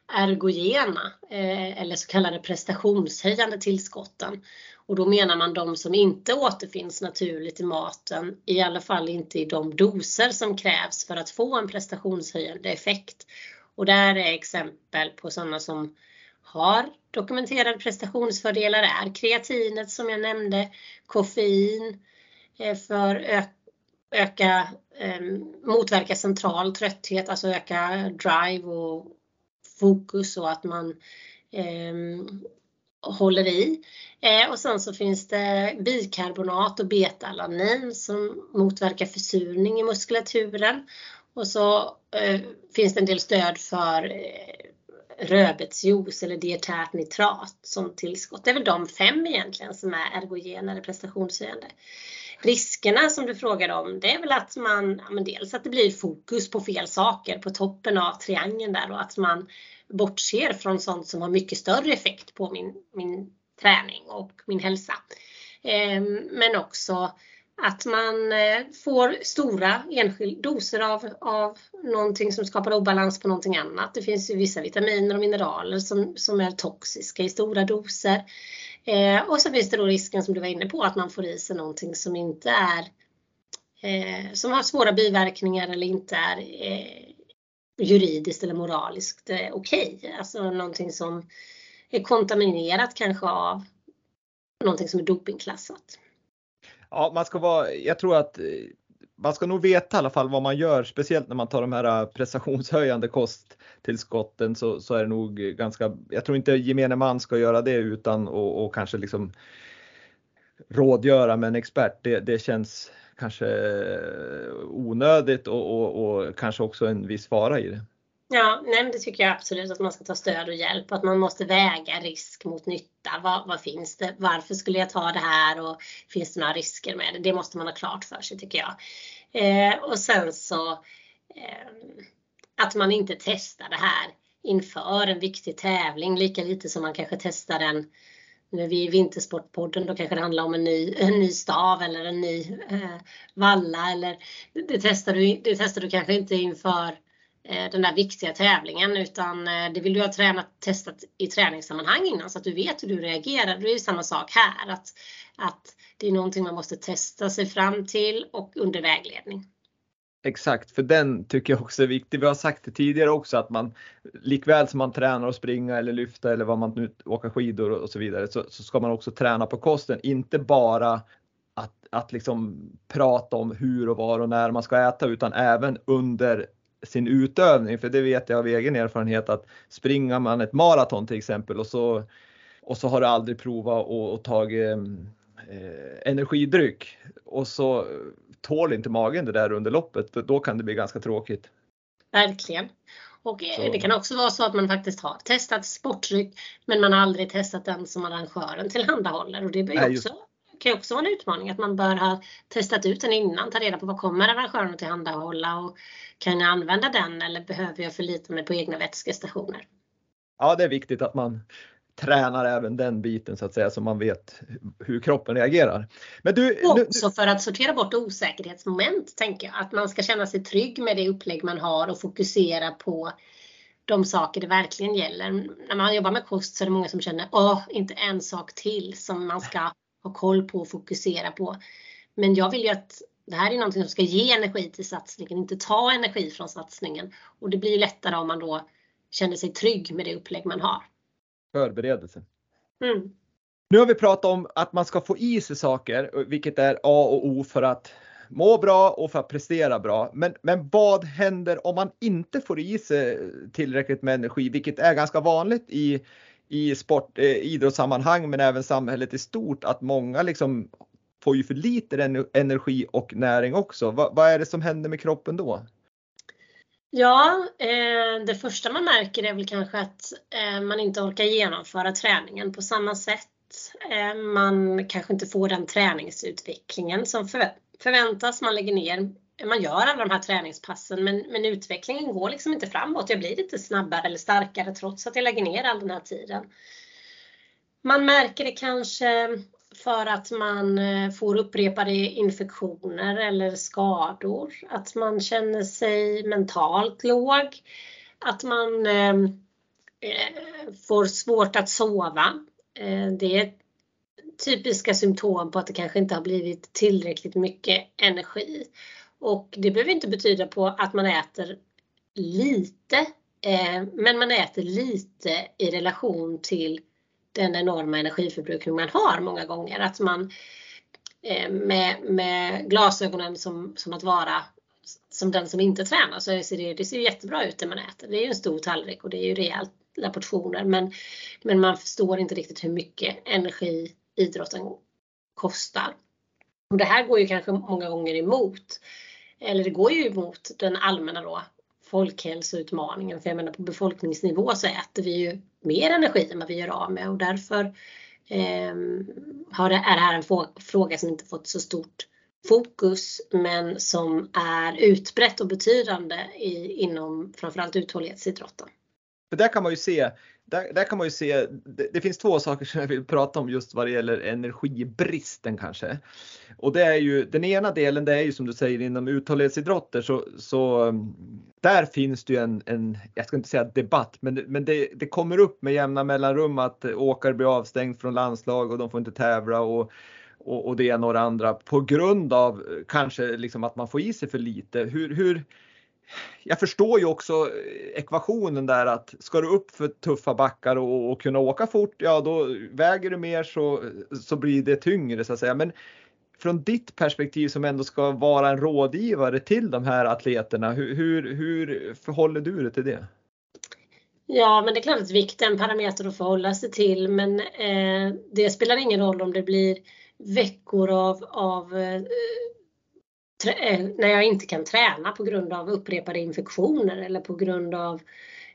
ergogena eh, eller så kallade prestationshöjande tillskotten. Och då menar man de som inte återfinns naturligt i maten, i alla fall inte i de doser som krävs för att få en prestationshöjande effekt. Och där är exempel på sådana som har dokumenterade prestationsfördelar är kreatinet som jag nämnde, koffein eh, för att öka, ehm, motverka central trötthet, alltså öka drive och fokus och att man eh, håller i. Eh, och sen så finns det bikarbonat och betalanin som motverkar försurning i muskulaturen. Och så eh, finns det en del stöd för eh, rödbetsjuice eller dietärt nitrat som tillskott. Det är väl de fem egentligen som är ergogena eller prestationshöjande. Riskerna som du frågade om, det är väl att man, ja, men dels att det blir fokus på fel saker på toppen av triangeln där och att man bortser från sånt som har mycket större effekt på min, min träning och min hälsa. Eh, men också att man eh, får stora enskilda doser av, av någonting som skapar obalans på någonting annat. Det finns ju vissa vitaminer och mineraler som, som är toxiska i stora doser. Eh, och så finns det då risken som du var inne på att man får i sig någonting som inte är eh, som har svåra biverkningar eller inte är eh, juridiskt eller moraliskt eh, okej. Okay. Alltså någonting som är kontaminerat kanske av någonting som är dopingklassat. Ja, man ska vara, jag tror att eh, man ska nog veta i alla fall vad man gör, speciellt när man tar de här eh, prestationshöjande kosttillskotten så, så är det nog ganska, jag tror inte gemene man ska göra det utan och, och kanske liksom rådgöra med en expert. Det, det känns kanske eh, onödigt och, och, och, kanske också en viss fara i det. Ja, nej, men det tycker jag absolut att man ska ta stöd och hjälp. Att man måste väga risk mot nytta. Vad, vad, finns det? Varför skulle jag ta det här? Och finns det några risker med det? Det måste man ha klart för sig tycker jag. Eh, och sen så eh, att man inte testar det här inför en viktig tävling lika lite som man kanske testar den nu är vi i Vintersportpodden, då kanske det handlar om en ny, en ny stav eller en ny eh, valla eller det testar, du, det testar du kanske inte inför Eh, den där viktiga tävlingen utan eh, det vill du ha tränat, testat i träningssammanhang innan så att du vet hur du reagerar. Det är ju samma sak här att, att det är någonting man måste testa sig fram till och under vägledning. Exakt, för den tycker jag också är viktig. Vi har sagt det tidigare också att man likväl som man tränar att springa eller lyfta eller vad man nu åka skidor och så vidare så, så ska man också träna på kosten, inte bara att, att liksom prata om hur och var och när man ska äta utan även under sin utövning. För det vet jag av egen erfarenhet att springer man ett maraton till exempel och så, och så har du aldrig provat att ta eh, energidryck och så tål inte magen det där under loppet. Då kan det bli ganska tråkigt. Verkligen. Och eh, så. det kan också vara så att man faktiskt har testat sportdryck men man har aldrig testat den som arrangören tillhandahåller och det blir Nej, också kan ju också vara en utmaning att man bör ha testat ut den innan, ta reda på vad kommer arrangören att tillhandahålla och kan jag använda den eller behöver jag förlita mig på egna vätskestationer? Ja, det är viktigt att man tränar även den biten så att säga så man vet hur kroppen reagerar. Men du, också för att sortera bort osäkerhetsmoment tänker jag. Att man ska känna sig trygg med det upplägg man har och fokusera på de saker det verkligen gäller. När man jobbar med kost så är det många som känner, åh, inte en sak till som man ska ha koll på och fokusera på. Men jag vill ju att det här är någonting som ska ge energi till satsningen, inte ta energi från satsningen. Och det blir lättare om man då känner sig trygg med det upplägg man har. Förberedelse. Mm. Nu har vi pratat om att man ska få i sig saker, vilket är A och O för att må bra och för att prestera bra. Men, men vad händer om man inte får i sig tillräckligt med energi, vilket är ganska vanligt i, i sport, eh, idrottssammanhang men även samhället i stort att många liksom får ju för lite energi och näring också. Va, vad är det som händer med kroppen då? Ja, eh, det första man märker är väl kanske att eh, man inte orkar genomföra träningen på samma sätt. Eh, man kanske inte får den träningsutvecklingen som förväntas. Man lägger ner man gör alla de här träningspassen men, men utvecklingen går liksom inte framåt. Jag blir inte snabbare eller starkare trots att jag lägger ner all den här tiden. Man märker det kanske för att man eh, får upprepade infektioner eller skador, att man känner sig mentalt låg, att man eh, eh får svårt att sova. Eh, det är typiska symptom på att det kanske inte har blivit tillräckligt mycket energi. Och det behöver inte betyda på att man äter lite Eh, men man äter lite i relation till den enorma energiförbrukning man har många gånger. Att man eh, med, med glasögonen som, som att vara som den som inte tränar så ser det, det ser jättebra ut det man äter. Det är ju en stor tallrik och det är ju rejäla portioner men, men man förstår inte riktigt hur mycket energi idrotten kostar. Och det här går ju kanske många gånger emot, eller det går ju emot den allmänna då folkhälsoutmaningen. För jag menar på befolkningsnivå så äter vi ju mer energi än vad vi gör av med och därför eh, har det, är det här en fråga som inte fått så stort fokus men som är utbrett och betydande i, inom framförallt uthållighetsidrotten. För där kan man ju se, där, där kan man ju se, det, det, finns två saker som jag vill prata om just vad det gäller energibristen kanske. Och det är ju, den ena delen det är ju som du säger inom uthållighetsidrotter så, så där finns det ju en, en, jag ska inte säga debatt, men, men det, det kommer upp med jämna mellanrum att åkare blir avstängd från landslag och de får inte tävla och och, och det ena och det andra på grund av eh, kanske liksom att man får i sig för lite. Hur, hur, jag förstår ju också eh, ekvationen där att ska du upp för tuffa backar och, och, kunna åka fort, ja då väger du mer så, så blir det tyngre så att säga. Men från ditt perspektiv som ändå ska vara en rådgivare till de här atleterna, hur, hur, hur förhåller du dig till det? Ja, men det är klart att vikt är en parameter att förhålla sig till, men eh, det spelar ingen roll om det blir veckor av, av eh, Eh, när jag inte kan träna på grund av upprepade infektioner eller på grund av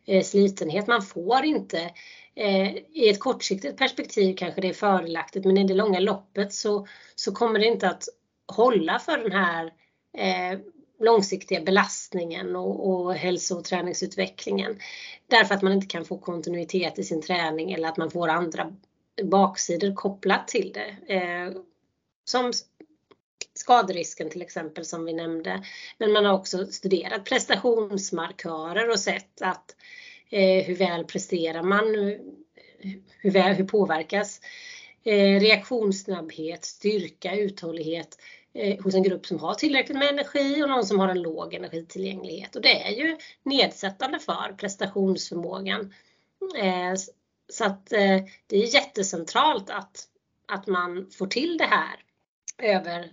eh, slitenhet. Man får inte eh, i ett kortsiktigt perspektiv kanske det är fördelaktigt men i det långa loppet så, så kommer det inte att hålla för den här eh, långsiktiga belastningen och, och hälso och träningsutvecklingen. Därför att man inte kan få kontinuitet i sin träning eller att man får andra baksidor kopplat till det. Eh, som skaderisken till exempel som vi nämnde. Men man har också studerat prestationsmarkörer och sett att eh, hur väl presterar man, hur, väl, hur påverkas eh, reaktionssnabbhet, styrka, uthållighet eh, hos en grupp som har tillräckligt med energi och någon som har en låg energitillgänglighet. Och det är ju nedsättande för prestationsförmågan. Eh, så att eh, det är jättecentralt att, att man får till det här över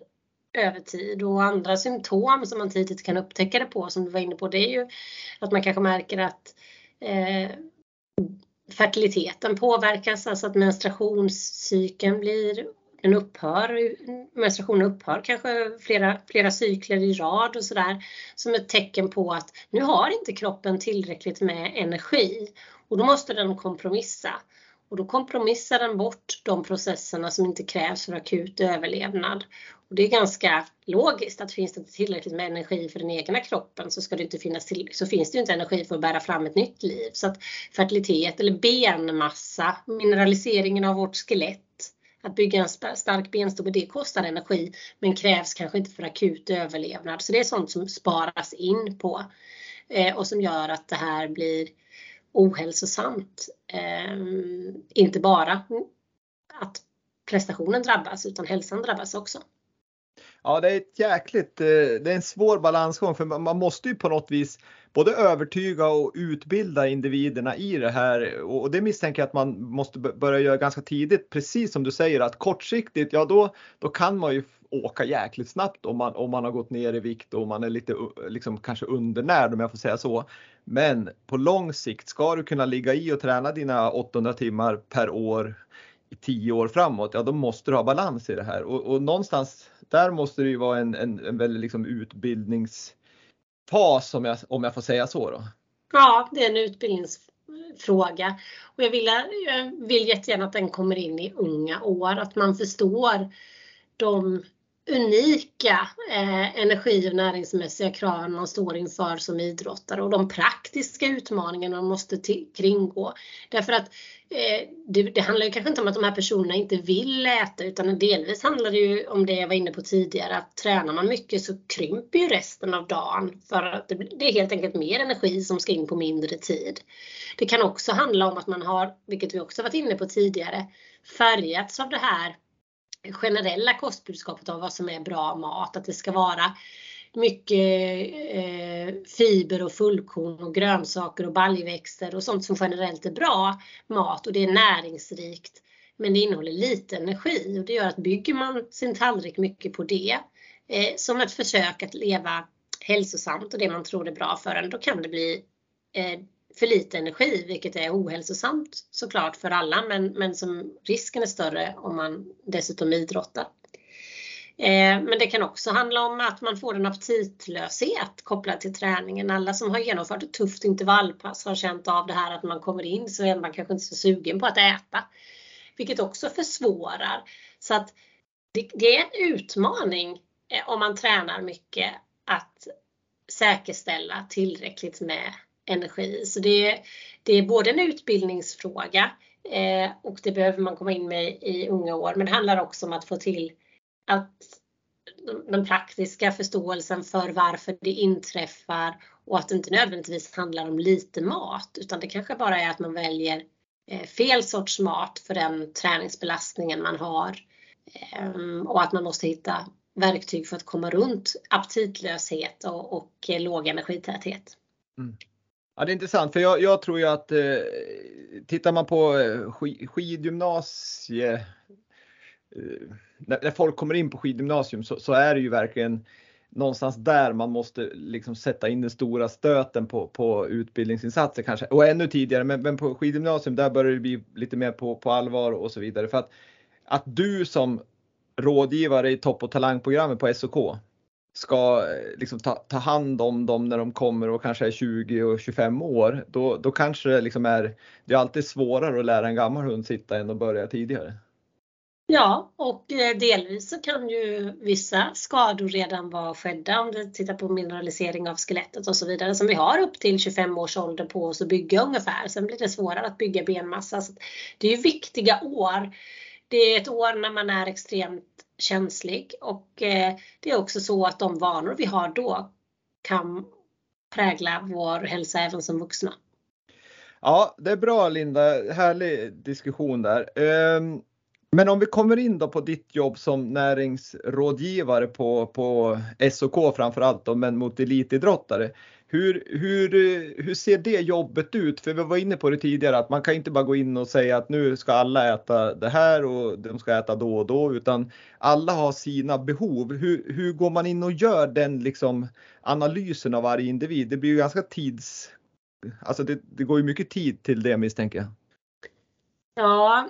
över tid. Och andra symptom som man tidigt kan upptäcka det på som du var inne på det är ju att man kanske märker att eh, fertiliteten påverkas, alltså att menstruationscykeln blir den upphör, menstruationen upphör kanske flera, flera cykler i rad och sådär som ett tecken på att nu har inte kroppen tillräckligt med energi. Och då måste den kompromissa. Och då kompromissar den bort de processerna som inte krävs för akut överlevnad. Och det är ganska logiskt att finns det inte tillräckligt med energi för den egna kroppen så, ska det inte finnas till, så finns det inte energi för att bära fram ett nytt liv. Så att fertilitet eller benmassa, mineraliseringen av vårt skelett, att bygga en stark benstomme, det kostar energi men krävs kanske inte för akut överlevnad. Så det är sånt som sparas in på eh, och som gör att det här blir ohälsosamt. Eh, inte bara att prestationen drabbas utan hälsan drabbas också. Ja, det är ett jäkligt, eh, det är en svår balansgång för man måste ju på något vis både övertyga och utbilda individerna i det här och det misstänker jag att man måste börja göra ganska tidigt. Precis som du säger att kortsiktigt, ja då, då kan man ju åka jäkligt snabbt om man, om man har gått ner i vikt och man är lite liksom kanske undernärd om jag får säga så. Men på lång sikt ska du kunna ligga i och träna dina 800 timmar per år i 10 år framåt, ja då måste du ha balans i det här och, och någonstans där måste det ju vara en, en, en väldigt liksom utbildningsfas om jag, om jag får säga så då. Ja, det är en utbildningsfråga och jag vill, jag vill jättegärna att den kommer in i unga år, att man förstår de unika eh, energi och näringsmässiga kraven man står inför som idrottare och de praktiska utmaningarna man måste kringgå. Därför att eh, det, det, handlar ju kanske inte om att de här personerna inte vill äta utan delvis handlar det ju om det jag var inne på tidigare att tränar man mycket så krymper ju resten av dagen för att det, det är helt enkelt mer energi som ska in på mindre tid. Det kan också handla om att man har, vilket vi också varit inne på tidigare, färgats av det här generella kostbudskapet av vad som är bra mat. Att det ska vara mycket eh, fiber och fullkorn och grönsaker och baljväxter och sånt som generellt är bra mat och det är näringsrikt. Men det innehåller lite energi och det gör att bygger man sin tallrik mycket på det eh, som ett försök att leva hälsosamt och det man tror är bra för en, då kan det bli eh, för lite energi, vilket är ohälsosamt såklart för alla, men, men som risken är större om man dessutom idrottar. Eh, men det kan också handla om att man får en aptitlöshet kopplad till träningen. Alla som har genomfört ett tufft intervallpass har känt av det här att man kommer in så är man kanske inte så sugen på att äta. Vilket också försvårar. Så att det, det är en utmaning eh, om man tränar mycket att säkerställa tillräckligt med energi. Så det, det är både en utbildningsfråga eh, och det behöver man komma in med i unga år. Men det handlar också om att få till att den praktiska förståelsen för varför det inträffar och att det inte nödvändigtvis handlar om lite mat utan det kanske bara är att man väljer eh, fel sorts mat för den träningsbelastningen man har. Ehm, och att man måste hitta verktyg för att komma runt aptitlöshet och, och eh, låg energitäthet. Mm. Ja, det är intressant för jag, jag tror ju att eh, tittar man på eh, skidgymnasie, eh, när, när, folk kommer in på skidgymnasium så, så, är det ju verkligen någonstans där man måste liksom sätta in den stora stöten på, på utbildningsinsatser kanske och ännu tidigare. Men, men på skidgymnasium där börjar det bli lite mer på, på allvar och så vidare för att att du som rådgivare i topp och talangprogrammet på SOK ska eh, liksom ta, ta, hand om dem när de kommer och kanske är 20 och 25 år, då, då kanske det liksom är, det är alltid svårare att lära en gammal hund sitta än att börja tidigare. Ja, och eh, delvis så kan ju vissa skador redan vara skedda om du tittar på mineralisering av skelettet och så vidare som vi har upp till 25 års ålder på oss att bygga ungefär. Sen blir det svårare att bygga benmassa. Så det är ju viktiga år. Det är ett år när man är extremt känslig och eh, det är också så att de vanor vi har då kan prägla vår hälsa även som vuxna. Ja, det är bra Linda, härlig diskussion där. Ehm, men om vi kommer in då på ditt jobb som näringsrådgivare på, på SOK framförallt då, men mot elitidrottare. Hur, hur, eh, hur ser det jobbet ut? För vi var inne på det tidigare att man kan inte bara gå in och säga att nu ska alla äta det här och de ska äta då och då utan alla har sina behov. Hur, hur går man in och gör den liksom analysen av varje individ? Det blir ju ganska tids... Alltså det, det går ju mycket tid till det misstänker jag. Ja,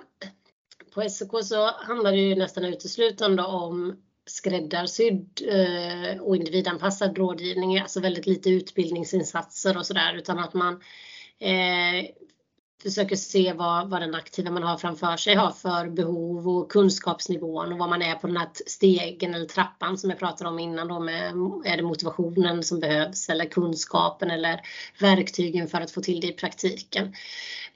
på SOK så handlar det ju nästan uteslutande om skräddarsydd eh, och individanpassad rådgivning, alltså väldigt lite utbildningsinsatser och sådär utan att man eh, försöker se vad, vad den aktiva man har framför sig har för behov och kunskapsnivån och vad man är på den här stegen eller trappan som jag pratade om innan då med är det motivationen som behövs eller kunskapen eller verktygen för att få till det i praktiken.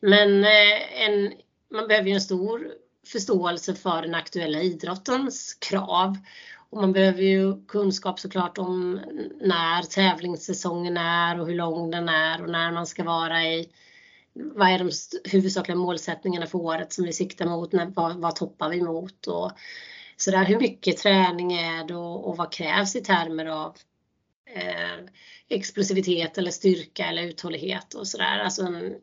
Men eh, en, man behöver ju en stor förståelse för den aktuella idrottens krav. Och man behöver ju kunskap såklart om när tävlingssäsongen är och hur lång den är och när man ska vara i vad är de huvudsakliga målsättningarna för året som vi siktar mot? När, vad, vad toppar vi mot? Och så där, hur mycket träning är det och, och vad krävs i termer av eh, explosivitet eller styrka eller uthållighet och sådär. Alltså en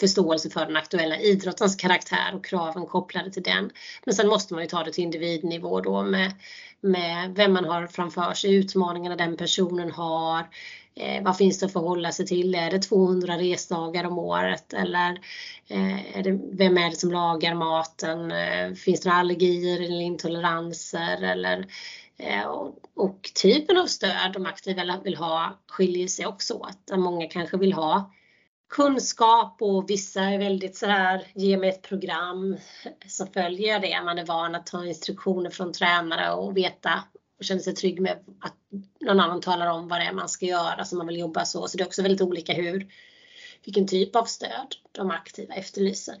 förståelse för den aktuella idrottens karaktär och kraven kopplade till den. Men sen måste man ju ta det till individnivå då med, med vem man har framför sig, utmaningarna den personen har. Eh, vad finns det att förhålla sig till? Är det 200 resdagar om året eller eh, är det, vem är det som lagar maten? Eh, finns det allergier eller intoleranser? Eller, eh, och, och, typen av stöd de aktiva vill ha skiljer sig också åt. Många kanske vill ha kunskap och vissa är väldigt sådär, ge mig ett program så följer jag det. Man är van att ta instruktioner från tränare och veta och känner sig trygg med att någon annan talar om vad det är man ska göra så man vill jobba så. Så det är också väldigt olika hur, vilken typ av stöd de aktiva efterlyser.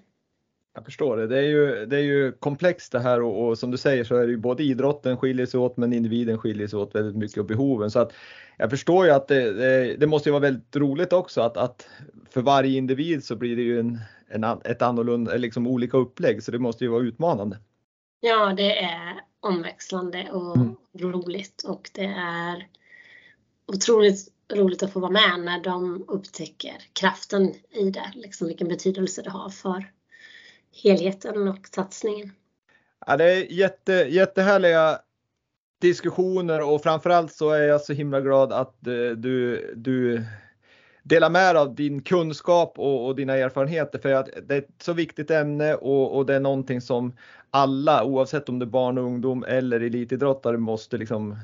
Jag förstår det. Det är ju, det är ju komplext det här och, och, som du säger så är det ju både idrotten skiljer sig åt men individen skiljer sig åt väldigt mycket och behoven. Så att jag förstår ju att det, det, det måste vara väldigt roligt också att, att, för varje individ så blir det ju en, en, ett annorlunda, liksom olika upplägg så det måste ju vara utmanande. Ja, det är omväxlande och mm. roligt och det är otroligt roligt att få vara med när de upptäcker kraften i det, liksom vilken betydelse det har för helheten och satsningen. Ja, det är jätte, jättehärliga diskussioner och framförallt så är jag så himla glad att eh, du, du delar med dig av din kunskap och, och, dina erfarenheter för att det är ett så viktigt ämne och, och, det är någonting som alla oavsett om det är barn och ungdom eller elitidrottare måste liksom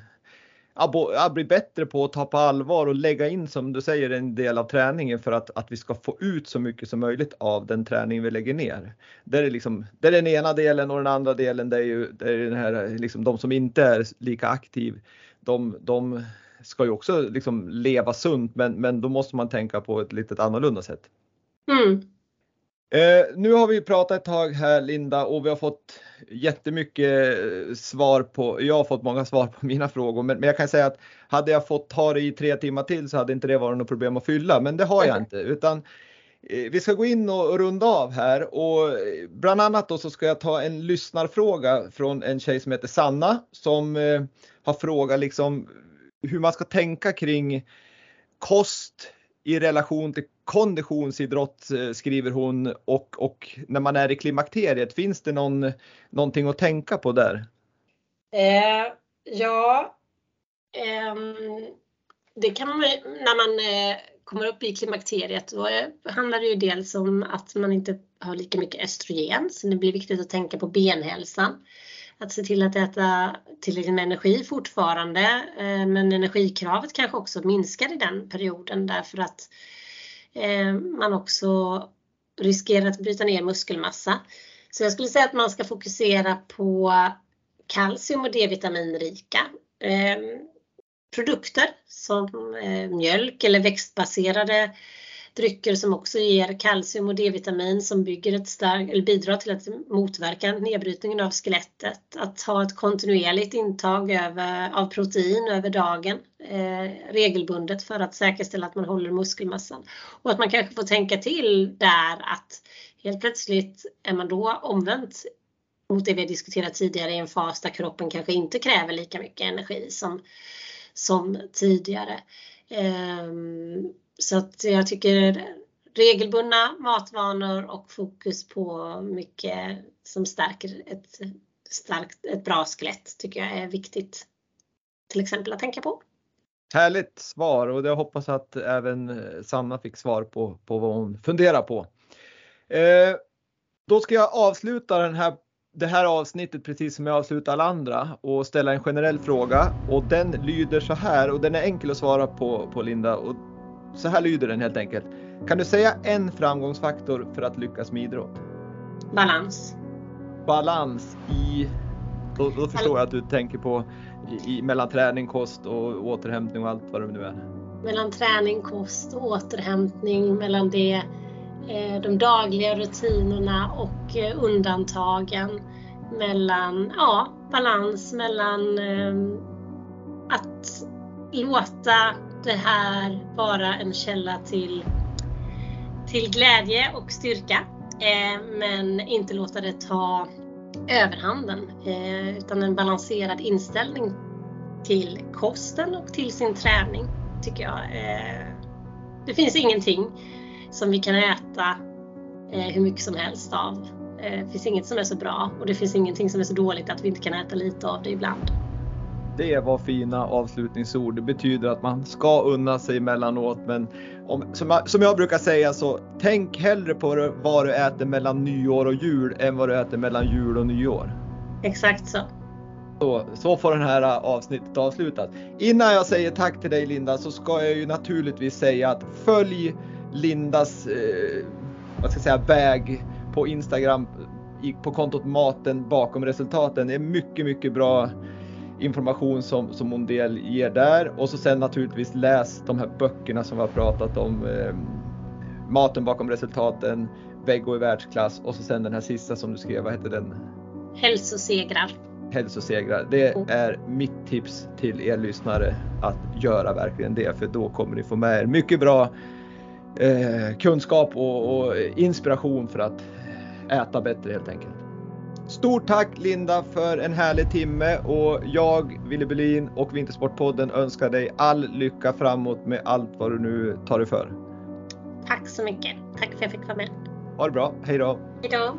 att bli bättre på att ta på allvar och lägga in som du säger en del av träningen för att, att vi ska få ut så mycket som möjligt av den träning vi lägger ner. Det är, liksom, det är den ena delen och den andra delen det är ju det är den här, liksom, de som inte är lika aktiv. De, de ska ju också liksom leva sunt men, men då måste man tänka på ett lite annorlunda sätt. Mm. Eh, nu har vi pratat ett tag här Linda och vi har fått jättemycket eh, svar på, jag har fått många svar på mina frågor men, men jag kan säga att hade jag fått ta det i tre timmar till så hade inte det varit något problem att fylla men det har jag inte utan eh, vi ska gå in och, och runda av här och eh, bland annat då så ska jag ta en lyssnarfråga från en tjej som heter Sanna som eh, har frågat liksom hur man ska tänka kring kost i relation till konditionsidrott eh, skriver hon och, och när man är i klimakteriet, finns det någon, någonting att tänka på där? Eh, ja, eh, det kan man när man eh, kommer upp i klimakteriet då handlar det ju dels om att man inte har lika mycket östrogen så det blir viktigt att tänka på benhälsan att se till att äta tillräckligt med energi fortfarande. Eh, men energikravet kanske också minskar i den perioden därför att eh, man också riskerar att bryta ner muskelmassa. Så jag skulle säga att man ska fokusera på kalcium och D-vitaminrika eh, produkter som mjölk eller växtbaserade drycker som också ger kalcium och D-vitamin som bygger ett stark, eller bidrar till att motverka nedbrytningen av skelettet. Att ha ett kontinuerligt intag över, av protein över dagen eh, regelbundet för att säkerställa att man håller muskelmassan. Och att man kanske får tänka till där att helt plötsligt är man då omvänt mot det vi har diskuterat tidigare i en fas där kroppen kanske inte kräver lika mycket energi som, som tidigare. Ehm, så att jag tycker regelbundna matvanor och fokus på mycket som stärker ett, starkt, ett bra skelett tycker jag är viktigt. Till exempel att tänka på. Härligt svar och jag hoppas att även eh, Sanna fick svar på, på vad hon funderar på. Eh, då ska jag avsluta den här, det här avsnittet precis som jag avslutar alla andra och ställa en generell fråga och den lyder så här och den är enkel att svara på, på Linda och så här lyder den helt enkelt. Kan du säga en framgångsfaktor för att lyckas med idrott? Balans. Balans i, då, då förstår jag att du tänker på i, i, mellan träning, kost och återhämtning och allt vad det nu är. Mellan träning, kost och återhämtning, mellan det, Eh, de dagliga rutinerna och eh, undantagen. Mellan, ja, balans mellan eh, att låta det här vara en källa till, till glädje och styrka. Men inte låta det ta överhanden utan en balanserad inställning till kosten och till sin träning tycker jag. Det finns ingenting som vi kan äta eh, hur mycket som helst av. Eh, det finns inget som är så bra och det finns ingenting som är så dåligt att vi inte kan äta lite av det ibland. Det var fina avslutningsord. Det betyder att man ska unna sig emellanåt. Men om, som, jag, som jag brukar säga så tänk hellre på vad du äter mellan nyår och jul än vad du äter mellan jul och nyår. Exakt så. Så, så får den här avsnittet avslutas. Innan jag säger tack till dig Linda så ska jag ju naturligtvis säga att följ Lindas eh, vad ska jag säga, väg på Instagram på kontot maten bakom resultaten. Det är mycket, mycket bra information som, som hon del ger där och så sen naturligtvis läs de här böckerna som vi har pratat om. Eh, maten bakom resultaten, Veggo i världsklass och så sen den här sista som du skrev, vad hette den? Hälsosegrar. Hälsosegrar. Det mm. är mitt tips till er lyssnare att göra verkligen det för då kommer ni få med er mycket bra eh, kunskap och, och inspiration för att äta bättre helt enkelt. Stort tack Linda för en härlig timme och jag, Wille Berlin och Vintersportpodden önskar dig all lycka framåt med allt vad du nu tar dig för. Tack så mycket. Tack för att jag fick vara med. Ha det bra. Hej då. Hej då.